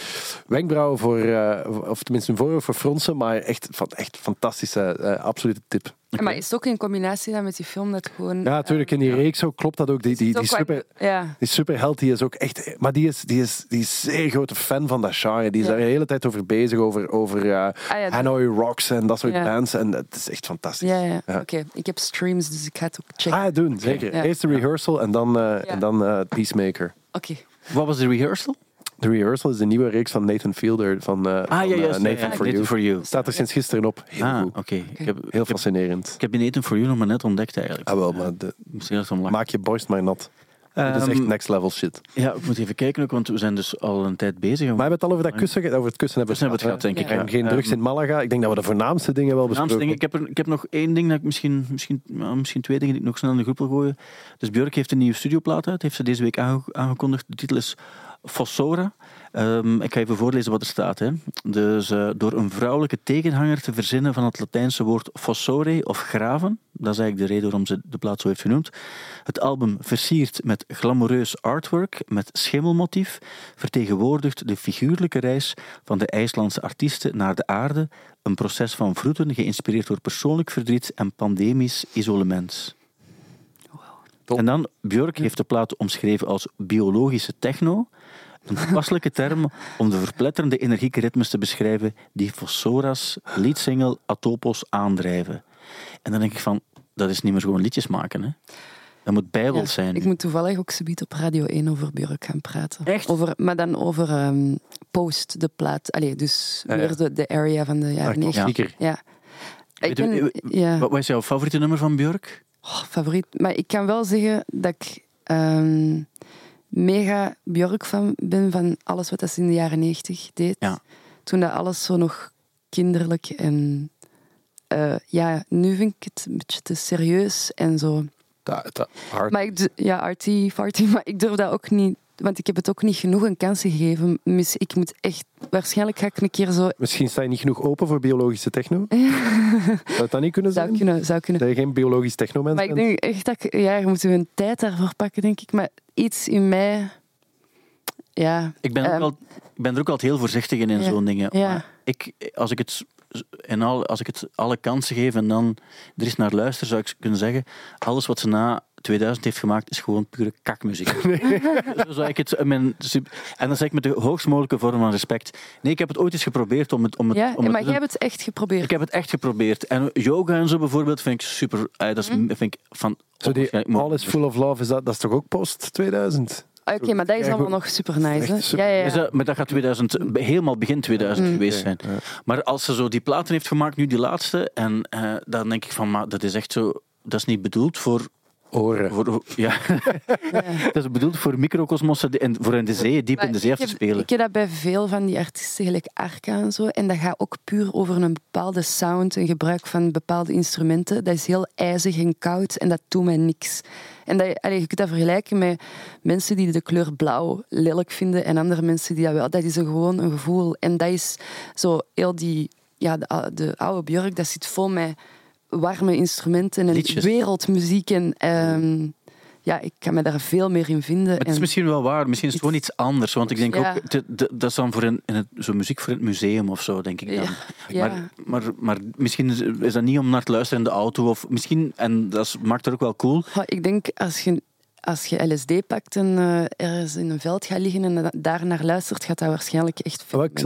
wenkbrauw voor, eh, of tenminste een voorhoofd voor fronsen, maar echt, van, echt fantastische, eh, absolute tip. Maar is het ook in combinatie dan met die film dat gewoon... Ja, natuurlijk, in die reeks ook klopt dat ook. Die, die, die, super, Ja. die superheld die is ook echt. Maar die is, die is, die is zeer grote fan van dat genre. Die is Ja. daar de hele tijd over bezig. Over, over uh, ja, dat- Hanoi Rocks en dat soort Ja. bands. En het is echt fantastisch. Ja, ja. Ja. Oké, ik heb streams, dus ik ga het ook checken. Ah, doen, zeker. Ja. Eerst de rehearsal en dan, eh, en dan eh, Peacemaker. Oké. Wat was de rehearsal? De rehearsal is de nieuwe reeks van Nathan Fielder van, eh, Ah, van, ja, eh, juist. Nathan ja, ja. for Nathan You. for You. Staat er sinds gisteren op. Heel Ah, goed. Ik heb, Heel ik, heb, fascinerend. ik heb die Nathan for You nog maar net ontdekt eigenlijk. Ah, wel, maar de, dat maak je borst maar nat. Dit is echt Ehm, next level shit. Ja, ik moet even kijken ook, want we zijn dus al een tijd bezig. Maar we hebben het al over dat kussen, over het kussen hebben we het gehad, denk ik, ja. geen drugs in Malaga. Ik denk dat we de voornaamste dingen wel Voornaamste besproken dingen. Ik, heb er, ik heb nog één ding dat ik misschien, misschien, misschien twee dingen die ik nog snel in de groep wil gooien. Dus Björk heeft een nieuwe studioplaat uit, heeft ze deze week aange- aangekondigd. De titel is Fossora. Ehm, ik ga even voorlezen wat er staat. Hè. Dus eh, door een vrouwelijke tegenhanger te verzinnen van het Latijnse woord fossore of graven, dat is eigenlijk de reden waarom ze de plaat zo heeft genoemd. Het album versiert met glamoureus artwork, met schimmelmotief, vertegenwoordigt de figuurlijke reis van de IJslandse artiesten naar de aarde, een proces van vroeten geïnspireerd door persoonlijk verdriet en pandemisch isolement. En dan, Björk heeft de plaat omschreven als biologische techno, een toepasselijke term om de verpletterende energieke ritmes te beschrijven die Fossora's leadsingle Atopos aandrijven. En dan denk ik van, dat is niet meer gewoon liedjes maken, hè. Dat moet bijbels Ja, zijn. Ik moet toevallig ook zometeen op Radio 1 over Björk gaan praten. Echt? Over, maar dan over ehm, Post, de plaat. Allee, dus Ja, ja. weer de, de area van de jaren Ah, 90. klassieker. Ja. Ik Weet u- ben, ja, Wat wat is jouw favoriete nummer van Björk? oh, favoriet. Maar ik kan wel zeggen dat ik ehm, mega Björk fan ben van alles wat ze in de jaren 90 deed. Ja. Toen dat alles zo nog kinderlijk en... eh, ja, nu vind ik het een beetje te serieus en zo. Dat, dat, hard. Maar ik, ja, arty, farty, maar ik durf dat ook niet, want ik heb het ook niet genoeg een kans gegeven. Mis- Ik moet echt, waarschijnlijk ga ik een keer zo. Misschien sta je niet genoeg open voor biologische techno. Zou het dat niet kunnen zijn? Zou kunnen, zou kunnen. Dat je geen biologisch technomens Maar ik bent? denk echt dat ik, ja, je moet een tijd daarvoor pakken, denk ik. Maar iets in mij, ja. Ik ben, ook Ehm, al, ik ben er ook altijd heel voorzichtig in, in Ja. zo'n dingen. Ja. Maar ik, als, ik het, en al, als ik het alle kansen geef en dan er is naar luister, zou ik kunnen zeggen, alles wat ze na 2000 heeft gemaakt, is gewoon pure kakmuziek. Zo zou ik het, eh, mijn, en dan zeg ik met de hoogst mogelijke vorm van respect. Nee, ik heb het ooit eens geprobeerd om het, om het, ja om het maar te jij doen. hebt het echt geprobeerd. Ik heb het echt geprobeerd. En yoga en zo bijvoorbeeld vind ik super. eh, dat is, Mhm. vind ik van. Zo die. All is Full of Love, is dat, dat is toch ook post 2000? Ah, Oké, maar dat is allemaal nog super nice. Hè? Ja, ja, Is ja. dat, maar dat gaat 2000, helemaal begin 2000 Mm. geweest zijn. ja. Maar als ze zo die platen heeft gemaakt, nu die laatste, en eh, dan denk ik van, maar dat is echt zo. Dat is niet bedoeld voor. Oren. voor ja, dat is bedoeld voor microcosmossen en voor in de zee, diep in de zee af te heb- spelen. Ik heb dat bij veel van die artiesten, gelijk Arca en zo. En dat gaat ook puur over een bepaalde sound en gebruik van bepaalde instrumenten. Dat is heel ijzig en koud en dat doet mij niks. En dat, allee, je kunt dat vergelijken met mensen die de kleur blauw lelijk vinden en andere mensen die dat wel. Dat is een, gewoon een gevoel. En dat is zo heel die... Ja, de, de oude Björk, dat zit vol met warme instrumenten en Liedjes. wereldmuziek. En ehm, ja, ik kan me daar veel meer in vinden. Het is En- misschien wel waar, misschien is het gewoon iets anders. Want ik denk Ja. ook, de- de- dat is dan voor een, zo muziek voor het museum of zo, denk ik dan. Ja. Maar, maar, maar misschien is, dat niet om naar te luisteren in de auto. Of misschien, en dat is- maakt het ook wel cool. Ik denk als je als je LSD pakt en eh, ergens in een veld gaat liggen en da- daar naar luistert, gaat dat waarschijnlijk echt veel het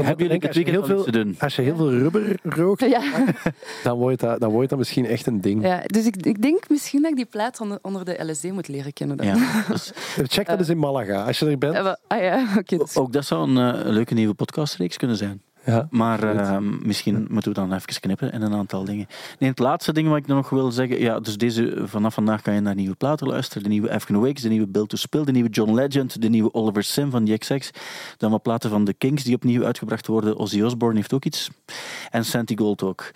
als je heel te doen? Als je heel veel rubber rookt, Ja, dan wordt dat, dan wordt dat misschien echt een ding. ja, dus ik, ik denk misschien dat ik die plaat onder, onder de LSD moet leren kennen. Dan. Ja, dus Check dat eens in Malaga. Als je er bent. Eh, ah ja, oké. dus- ook dat zou een eh, leuke nieuwe podcastreeks kunnen zijn. Ja. Maar Goed. eh, misschien moeten we dan even knippen in een aantal dingen. Nee, het laatste ding wat ik nog wil zeggen. Ja, dus deze, vanaf vandaag kan je naar nieuwe platen luisteren. De nieuwe African Wakes, de nieuwe Bill to Spill, de nieuwe John Legend, de nieuwe Oliver Sim van The XX. Dan wat platen van The Kings die opnieuw uitgebracht worden. Ozzy Osbourne heeft ook iets. En Santi Gold ook.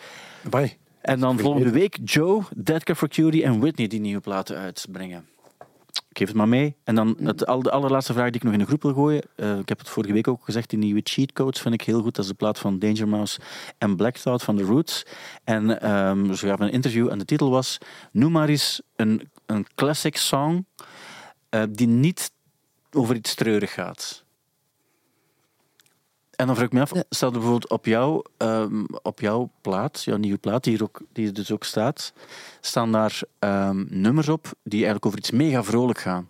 Bye. En dan volgende week Joe, Deadcar for Cutie en Whitney die nieuwe platen uitbrengen. Ik geef het maar mee. En dan het, al, de allerlaatste vraag die ik nog in de groep wil gooien. Eh, ik heb het vorige week ook gezegd, die nieuwe cheat codes vind ik heel goed. Dat is de plaat van Danger Mouse en Black Thought van The Roots. En ehm, ze gaven een interview en de titel was... Noem maar eens een, een classic song eh, die niet over iets treurig gaat. En dan vraag ik me af, staat er bijvoorbeeld op, jou, ehm, op jouw plaat, jouw nieuwe plaat, die, hier ook, die er dus ook staat, staan daar ehm, nummers op die eigenlijk over iets mega vrolijk gaan?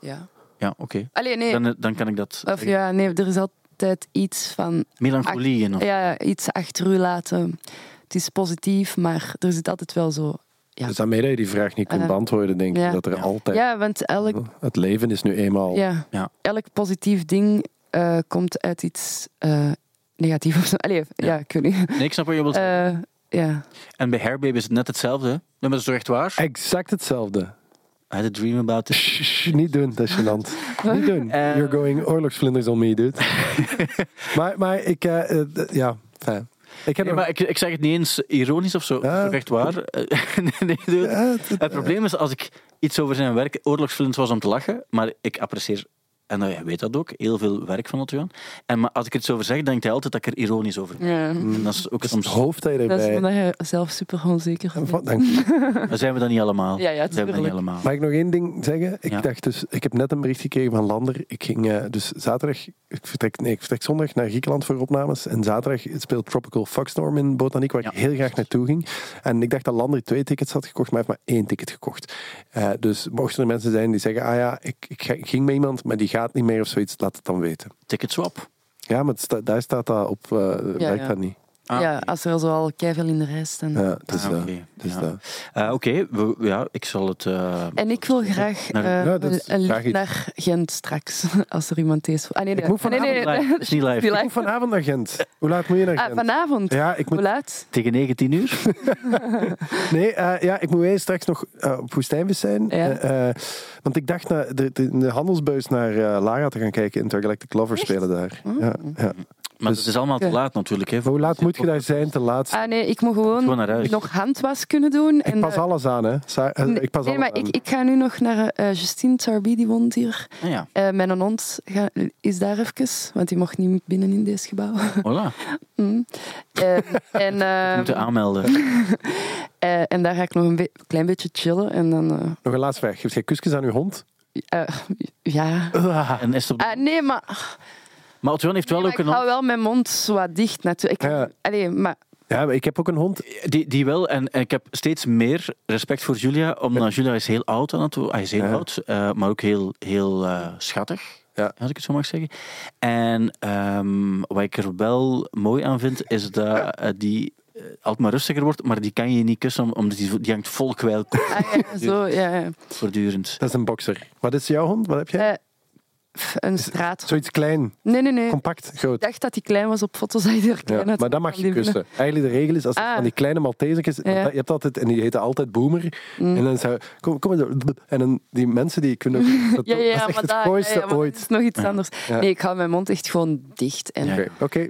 ja. Ja, oké. Allee, nee. Dan, dan kan ik dat... Of ja, nee, er is altijd iets van Melancholie in. Of, ja, iets achter u laten. Het is positief, maar er zit altijd wel zo. Ja, Dus daarmee dat je die vraag niet kunt Eh, beantwoorden, denk ik. ja. Dat er Ja. altijd... ja want elk, Het leven is nu eenmaal... ja, Ja. elk positief ding eh, komt uit iets eh negatiefs. of zo. Allee, ja. ik weet niet. Nee, ik snap wat je wilt zeggen. Eh, ja. En bij Hairbaby is het net hetzelfde. Nee, maar dat is toch echt waar? Exact hetzelfde. I had a dream about it. Shh, niet doen, dat is gênant. niet doen. You're going oorlogsvlinders on me, dude. maar, maar ik... ja, fijn. Ik heb Nee, maar ik, ik zeg het niet eens ironisch of zo. Ja. Echt waar. Nee, nee, dude. Ja, het- Het probleem is, als ik iets over zijn werk oorlogsfilms was om te lachen, maar ik apprecieer, en hij weet dat ook, heel veel werk van Otto Jan. En maar als ik het zo over zeg, denkt hij altijd dat ik er ironisch over ben. ja. En dat is ook het soms... hoofd dat je Dat is erbij... omdat je zelf super onzeker bent. Wat, dank je. Maar zijn we dat niet allemaal? Ja, ja, zijn we dat niet allemaal. Mag ik nog één ding zeggen? Ik Ja. dacht dus, ik heb net een bericht gekregen van Lander. Ik ging eh, dus zaterdag, ik vertrek, nee, ik vertrek zondag naar Griekenland voor opnames. En zaterdag speelt Tropical Foxstorm in Botaniek, waar ik heel graag naartoe ging. En ik dacht dat Lander twee tickets had gekocht, maar hij heeft maar één ticket gekocht. Eh, dus mochten er mensen zijn die zeggen, ah ja, ik, ik ging met iemand, maar die gaat niet meer of zoiets, laat het dan weten. Ticket swap. Ja, maar sta- daar staat dat op, eh werkt ja. dat niet. Ah, ja, als er zo al in de rij staan. Ja, dus Ah, dat. oké. Dus Ja. dat. Eh, Oké, we- ja, ik zal het... eh, En ik wil graag Naar- eh, Ja, is een, graag naar Gent straks, als er iemand is. Ah, nee, Ik moet nee, nee, nee, live. nee. Het is niet live. Die Ik moet vanavond naar Gent. Hoe laat moet je naar Ah, Gent? vanavond. Ja, ik moet Hoe laat? Tegen 19 uur? Nee, eh, ja, ik moet eerst straks nog op woestijnvis zijn. Ja. Want ik dacht naar de, de, de handelsbuis naar eh, Lara te gaan kijken. Intergalactic Lovers Echt? spelen daar. Oh. Ja, ja. Maar Dus- het is allemaal te laat natuurlijk. Hè, hoe laat moet je daar zijn? Te laat? Ah nee, ik moet gewoon, Gewoon naar huis. nog handwas kunnen doen. ik pas eh, alles aan, hè. Sa- eh, nee, ik pas nee, alles maar aan. ik, ik ga nu nog naar eh, Justine Tarby, die woont hier. Ah, ja, Eh, mijn hond ga- is daar even, want die mocht niet binnen in deze gebouw. voilà. Mm. Eh, en, We eh, moeten aanmelden. eh, en daar ga ik nog een be- klein beetje chillen. En dan, eh, Nog een laatste vraag. Geef jij kusjes aan uw hond? eh, ja. En is het op Ah, nee, maar, Maar Otto Jan heeft wel nee, ook een ik hou wel mijn mond zo wat dicht natuurlijk. Ik, Ja. allee, maar Ja, ik heb ook een hond. Die, die wel, en, en ik heb steeds meer respect voor Julia, omdat Julia is heel oud aan het. Hij is heel Ja. oud, eh, maar ook heel, heel eh, schattig, Ja. als ik het zo mag zeggen. En ehm, wat ik er wel mooi aan vind, is dat eh, die altijd maar rustiger wordt, maar die kan je niet kussen, om- omdat die, die hangt vol kwijl ah, ja, zo, ja, ja. voortdurend. Dat is een bokser. Wat is jouw hond? Wat heb jij? Een straat. Zoiets klein, Nee, nee, nee. compact, Ik dacht dat hij klein was op foto's. Hij er klein Ja, uit maar dat mag je kussen. Eigenlijk de regel is, als het Ah. van die kleine Maltesertjes, Ja. dat- je hebt altijd, en die heten altijd Boomer, Mm. en dan zou kom, kom maar, en dan die mensen die kunnen dat, Ja, ja, dat is echt maar het mooiste ja, ja, maar ooit. dat is nog iets Ja. anders. Nee, ik hou mijn mond echt gewoon dicht. En, Ja. Oké.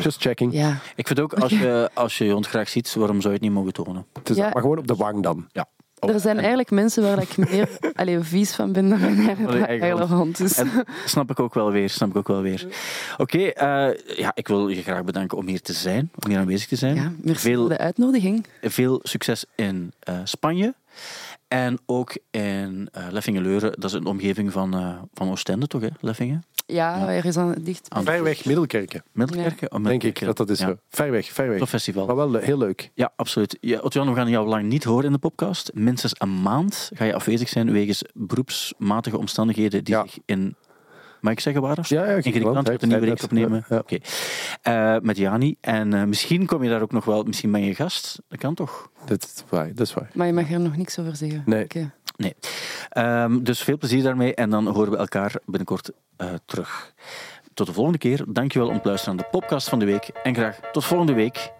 Just checking. ja. Ik vind ook, als je, als je je hond graag ziet, waarom zou je het niet mogen tonen? Het is- Ja. Maar gewoon op de wang dan. Ja. Er zijn eigenlijk mensen waar ik meer allee, vies van ben dan mijn eigen, hond. Dus. En snap ik ook wel weer, snap ik ook wel weer. Oké, eh, ja, ik wil je graag bedanken om hier te zijn, om hier aanwezig te zijn. Ja, merci Veel- voor de uitnodiging. Veel succes in eh, Spanje. En ook in uh, Leffingen-Leuren, dat is een omgeving van, uh, van Oostende toch, hè? Leffingen? Ja, ja. er is dan dicht. Aan ver weg, Middelkerken. Middelkerken? Ja. Oh, Denk ik dat dat is ja. zo. Ver weg, ver weg. Tof festival. Maar wel heel leuk. Ja, absoluut. Ja, Otjan, we gaan jou lang niet horen in de podcast. Minstens een maand ga je afwezig zijn wegens beroepsmatige omstandigheden die zich in Mag ik zeggen waar? Ja, ja, in Griekenland gaat een nieuwe reeks opnemen. Ja, Oké. Okay. Uh, met Jani. En uh, misschien kom je daar ook nog wel, misschien ben je gast. Dat kan toch? Dat is waar. Dat is waar. Maar je mag er nog niks over zeggen. Nee. Okay. Nee. Um, dus veel plezier daarmee en dan horen we elkaar binnenkort uh, terug. Tot de volgende keer. Dankjewel om te luisteren aan de podcast van de week. En graag tot volgende week.